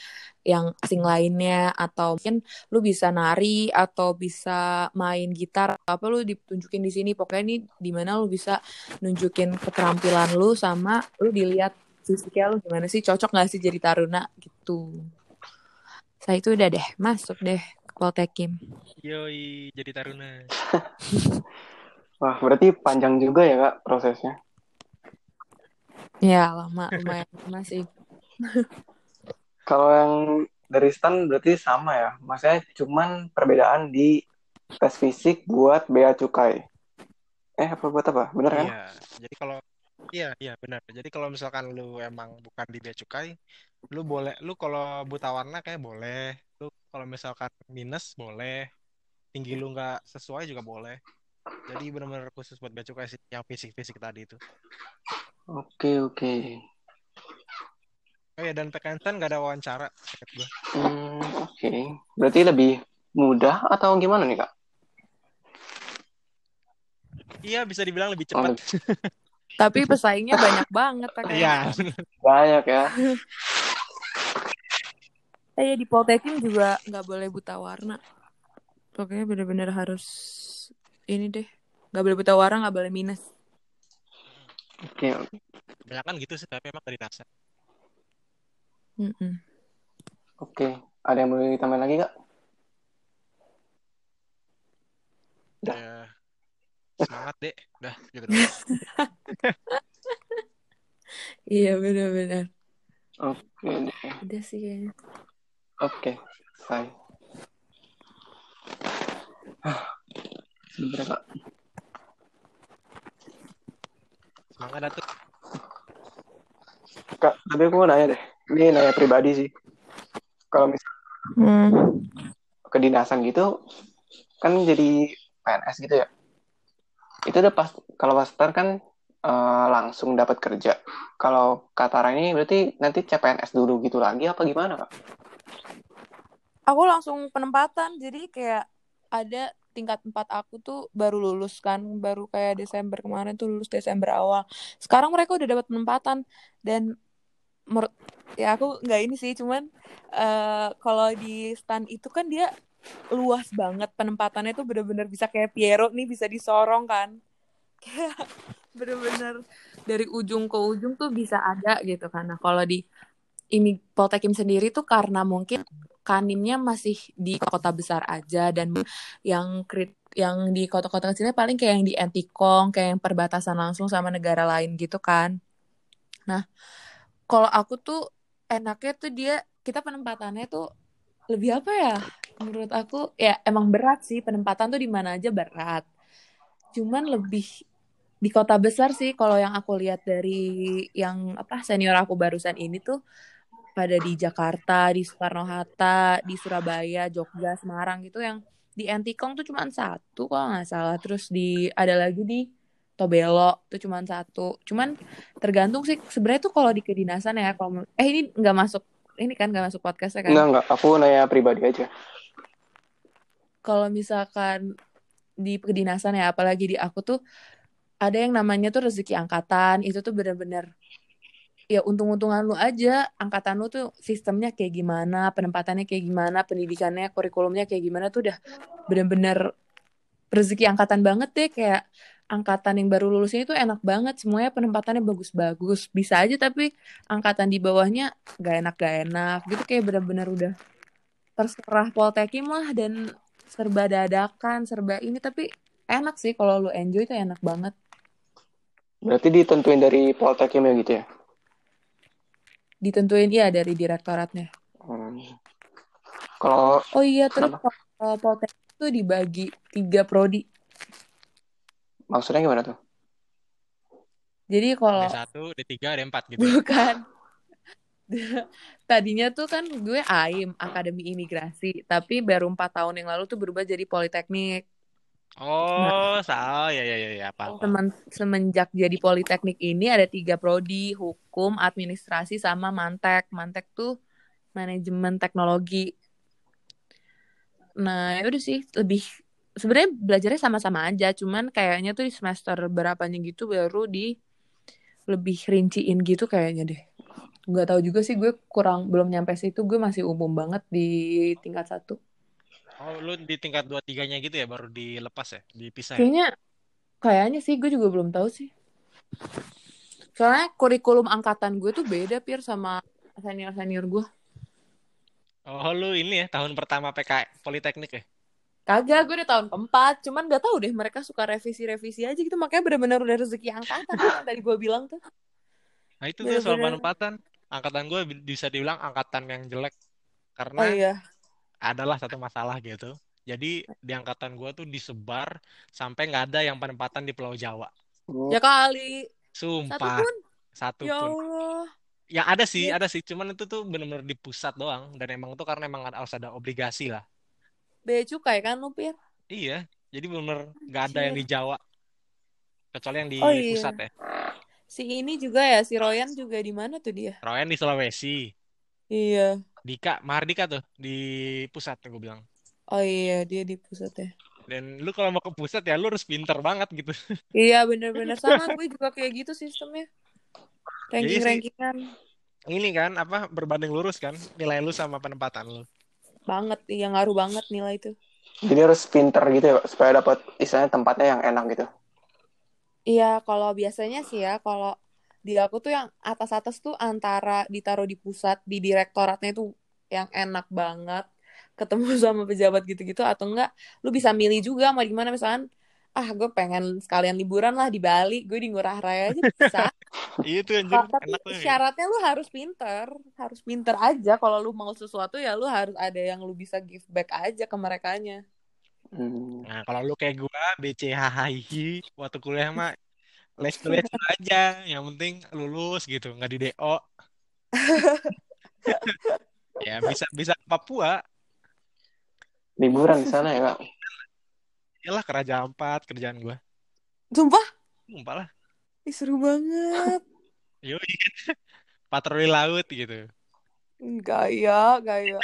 yang asing lainnya atau mungkin lu bisa nari atau bisa main gitar apa lu ditunjukin di sini. Pokoknya ini di mana lu bisa nunjukin keterampilan lu sama lu dilihat fisiknya lu gimana sih cocok gak sih jadi taruna? Gitu. Saya itu udah deh masuk deh Poltekim yoi jadi taruna wah berarti panjang juga ya kak prosesnya ya lama lumayan lama sih Kalau yang dari STAN berarti sama ya. Maksudnya cuman perbedaan di tes fisik buat bea cukai. Eh apa buat apa? Benar kan? Iya. Jadi kalau iya iya benar. Jadi kalau misalkan lu emang bukan di bea cukai, lu boleh lu kalau buta warna kayak boleh. Lu kalau misalkan minus boleh. Tinggi lu nggak sesuai juga boleh. Jadi benar-benar khusus buat bea cukai sih yang fisik-fisik tadi itu. Oke oke. Oh ya dan PKN nggak ada wawancara Hmm, Oke, okay. berarti lebih mudah atau gimana nih kak? Iya bisa dibilang lebih cepat. Oh, Tapi pesaingnya banyak banget Iya. banyak ya. Eh ya di Poltekin juga nggak boleh buta warna. Pokoknya bener-bener harus ini deh. Nggak boleh buta warna, nggak boleh minus. Oke. Okay, okay. Kan gitu sih, tapi emang dari dasar. Mm -mm. Oke, ada yang mau ditambah lagi kak? Udah. Ya, semangat deh, udah juga Iya benar-benar. Oke deh. Udah sih kayaknya. Oke, fine. Sebentar kak. Semangat Datuk. Kak, tapi aku mau nanya deh ini nanya pribadi sih kalau misalnya hmm. kedinasan gitu kan jadi PNS gitu ya itu udah pas kalau master kan uh, langsung dapat kerja. Kalau Katara ini berarti nanti CPNS dulu gitu lagi apa gimana kak? Aku langsung penempatan jadi kayak ada tingkat 4 aku tuh baru lulus kan baru kayak Desember kemarin tuh lulus Desember awal. Sekarang mereka udah dapat penempatan dan menurut ya aku nggak ini sih cuman uh, kalau di stand itu kan dia luas banget penempatannya tuh bener-bener bisa kayak Piero nih bisa disorong kan. Kayak bener-bener dari ujung ke ujung tuh bisa ada gitu nah kalau di ini Poltekim sendiri tuh karena mungkin kanimnya masih di kota besar aja dan yang krit yang di kota-kota kecilnya paling kayak yang di Antikong, kayak yang perbatasan langsung sama negara lain gitu kan. Nah, kalau aku tuh enaknya tuh dia kita penempatannya tuh lebih apa ya menurut aku ya emang berat sih penempatan tuh di mana aja berat cuman lebih di kota besar sih kalau yang aku lihat dari yang apa senior aku barusan ini tuh pada di Jakarta di Soekarno Hatta di Surabaya Jogja Semarang gitu yang di Antikong tuh cuma satu kalau nggak salah terus di ada lagi di Tobelo tuh cuma satu. Cuman tergantung sih sebenarnya tuh kalau di kedinasan ya kalau eh ini nggak masuk ini kan nggak masuk podcast ya kan? Nggak nggak. Aku nanya pribadi aja. Kalau misalkan di kedinasan ya apalagi di aku tuh ada yang namanya tuh rezeki angkatan itu tuh bener-bener ya untung-untungan lu aja. Angkatan lu tuh sistemnya kayak gimana penempatannya kayak gimana pendidikannya kurikulumnya kayak gimana tuh udah bener-bener rezeki angkatan banget deh. Kayak angkatan yang baru lulus ini tuh enak banget. Semuanya penempatannya bagus-bagus. Bisa aja tapi angkatan di bawahnya gak enak gak enak. Gitu kayak benar-benar udah terserah poltekim lah dan serba dadakan serba ini. Tapi enak sih kalau lu enjoy itu enak banget. Berarti ditentuin dari poltekim ya gitu ya ditentuin ya dari direktoratnya hmm. kalau oh iya terus kalau poltekim itu dibagi tiga prodi Maksudnya gimana tuh? Jadi kalau D1, D3, D4 gitu. Bukan. Tadinya tuh kan gue AIM, Akademi Imigrasi, tapi baru empat tahun yang lalu tuh berubah jadi Politeknik. Oh, nah, salah ya ya ya, ya apa, apa. Semen, semenjak jadi Politeknik ini ada tiga prodi, hukum, administrasi, sama mantek. Mantek tuh manajemen teknologi. Nah, ya udah sih lebih sebenarnya belajarnya sama-sama aja cuman kayaknya tuh di semester berapanya gitu baru di lebih rinciin gitu kayaknya deh nggak tahu juga sih gue kurang belum nyampe situ gue masih umum banget di tingkat satu oh lu di tingkat dua tiganya gitu ya baru dilepas ya dipisah ya? kayaknya kayaknya sih gue juga belum tahu sih soalnya kurikulum angkatan gue tuh beda pir sama senior senior gue oh lu ini ya tahun pertama PK Politeknik ya Kagak, gue udah tahun keempat. Cuman gak tahu deh, mereka suka revisi-revisi aja gitu. Makanya bener-bener udah rezeki angkatan yang tadi gue bilang tuh. Nah itu tuh soal penempatan. Angkatan gue bisa dibilang angkatan yang jelek. Karena oh, iya. Adalah satu masalah gitu. Jadi di angkatan gue tuh disebar sampai nggak ada yang penempatan di Pulau Jawa. Ya kali. Sumpah. Satu pun. Satu ya pun. Allah. Yang ada sih, ya. ada sih. Cuman itu tuh bener-bener di pusat doang. Dan emang itu karena emang harus ada obligasi lah bea cukai kan lu Pir? Iya, jadi bener nggak ada yang di Jawa. Kecuali yang di oh, iya. pusat ya. Si ini juga ya, si Royan juga di mana tuh dia? Royan di Sulawesi. Iya. Dika, Mardika tuh di pusat gue bilang. Oh iya, dia di pusat ya. Dan lu kalau mau ke pusat ya lu harus pinter banget gitu. Iya bener-bener sama gue juga kayak gitu sistemnya. Ranking-rankingan. Ini kan apa berbanding lurus kan nilai lu sama penempatan lu banget iya ngaruh banget nilai itu jadi harus pinter gitu ya supaya dapat istilahnya tempatnya yang enak gitu iya kalau biasanya sih ya kalau di aku tuh yang atas-atas tuh antara ditaruh di pusat di direktoratnya itu yang enak banget ketemu sama pejabat gitu-gitu atau enggak lu bisa milih juga mau di mana misalkan ah gue pengen sekalian liburan lah di Bali gue di Ngurah Raya aja bisa iya tuh anjir tapi enak tuh, ya. syaratnya lu harus pinter harus pinter aja kalau lu mau sesuatu ya lu harus ada yang lu bisa give back aja ke mereka nya hmm. nah kalau lu kayak gue BCHHI waktu kuliah mah les les aja yang penting lulus gitu nggak di DO ya bisa bisa ke Papua liburan di sana ya kak Iyalah kerja empat kerjaan gue. Sumpah? Sumpah lah. Ih, seru banget. Yoi. Patroli laut gitu. Gaya, gaya.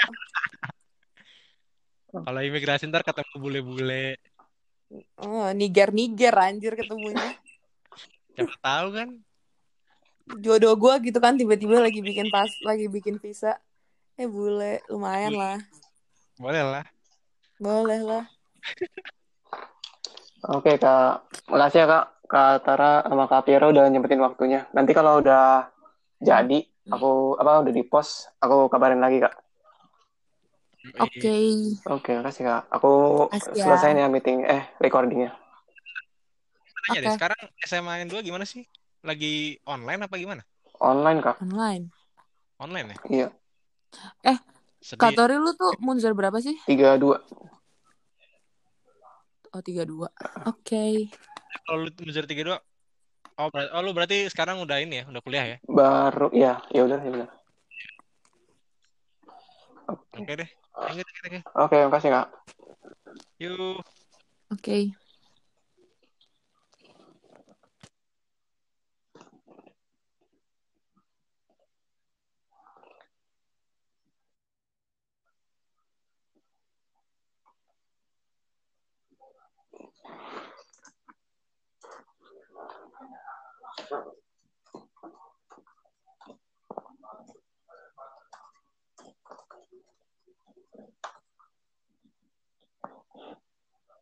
Kalau imigrasi ntar ketemu bule-bule. Oh, Niger-Niger anjir ketemunya. Siapa tahu kan? Jodoh gue gitu kan tiba-tiba lagi bikin pas lagi bikin visa. Eh bule, lumayan lah. Boleh lah. Boleh lah. Oke kak, makasih ya kak, kak Tara sama kak Piero udah nyempetin waktunya. Nanti kalau udah jadi, aku apa udah di post, aku kabarin lagi kak. Oke. Oke, makasih kak. Aku ya. selesai nih ya meeting, eh recordingnya. Tanya deh, Oke. sekarang SMA N2 gimana sih? Lagi online apa gimana? Online kak, Online. Online ya? iya, Sedih. Kak Tori lu tuh Munzer berapa sih? tiga dua. Oh, 32. Oke. Kalau lu Munzer 32, oh, berarti, oh lu berarti sekarang udah ini ya, udah kuliah ya? Baru, ya, ya udah, ya udah. Oke, deh. You, thank you. oke, makasih kak. Yuk. Oke.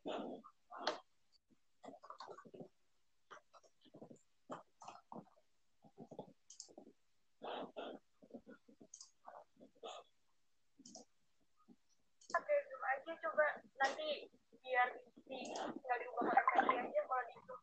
Pakai zoom aja coba nanti biar di nggak diubah aja kalau zoom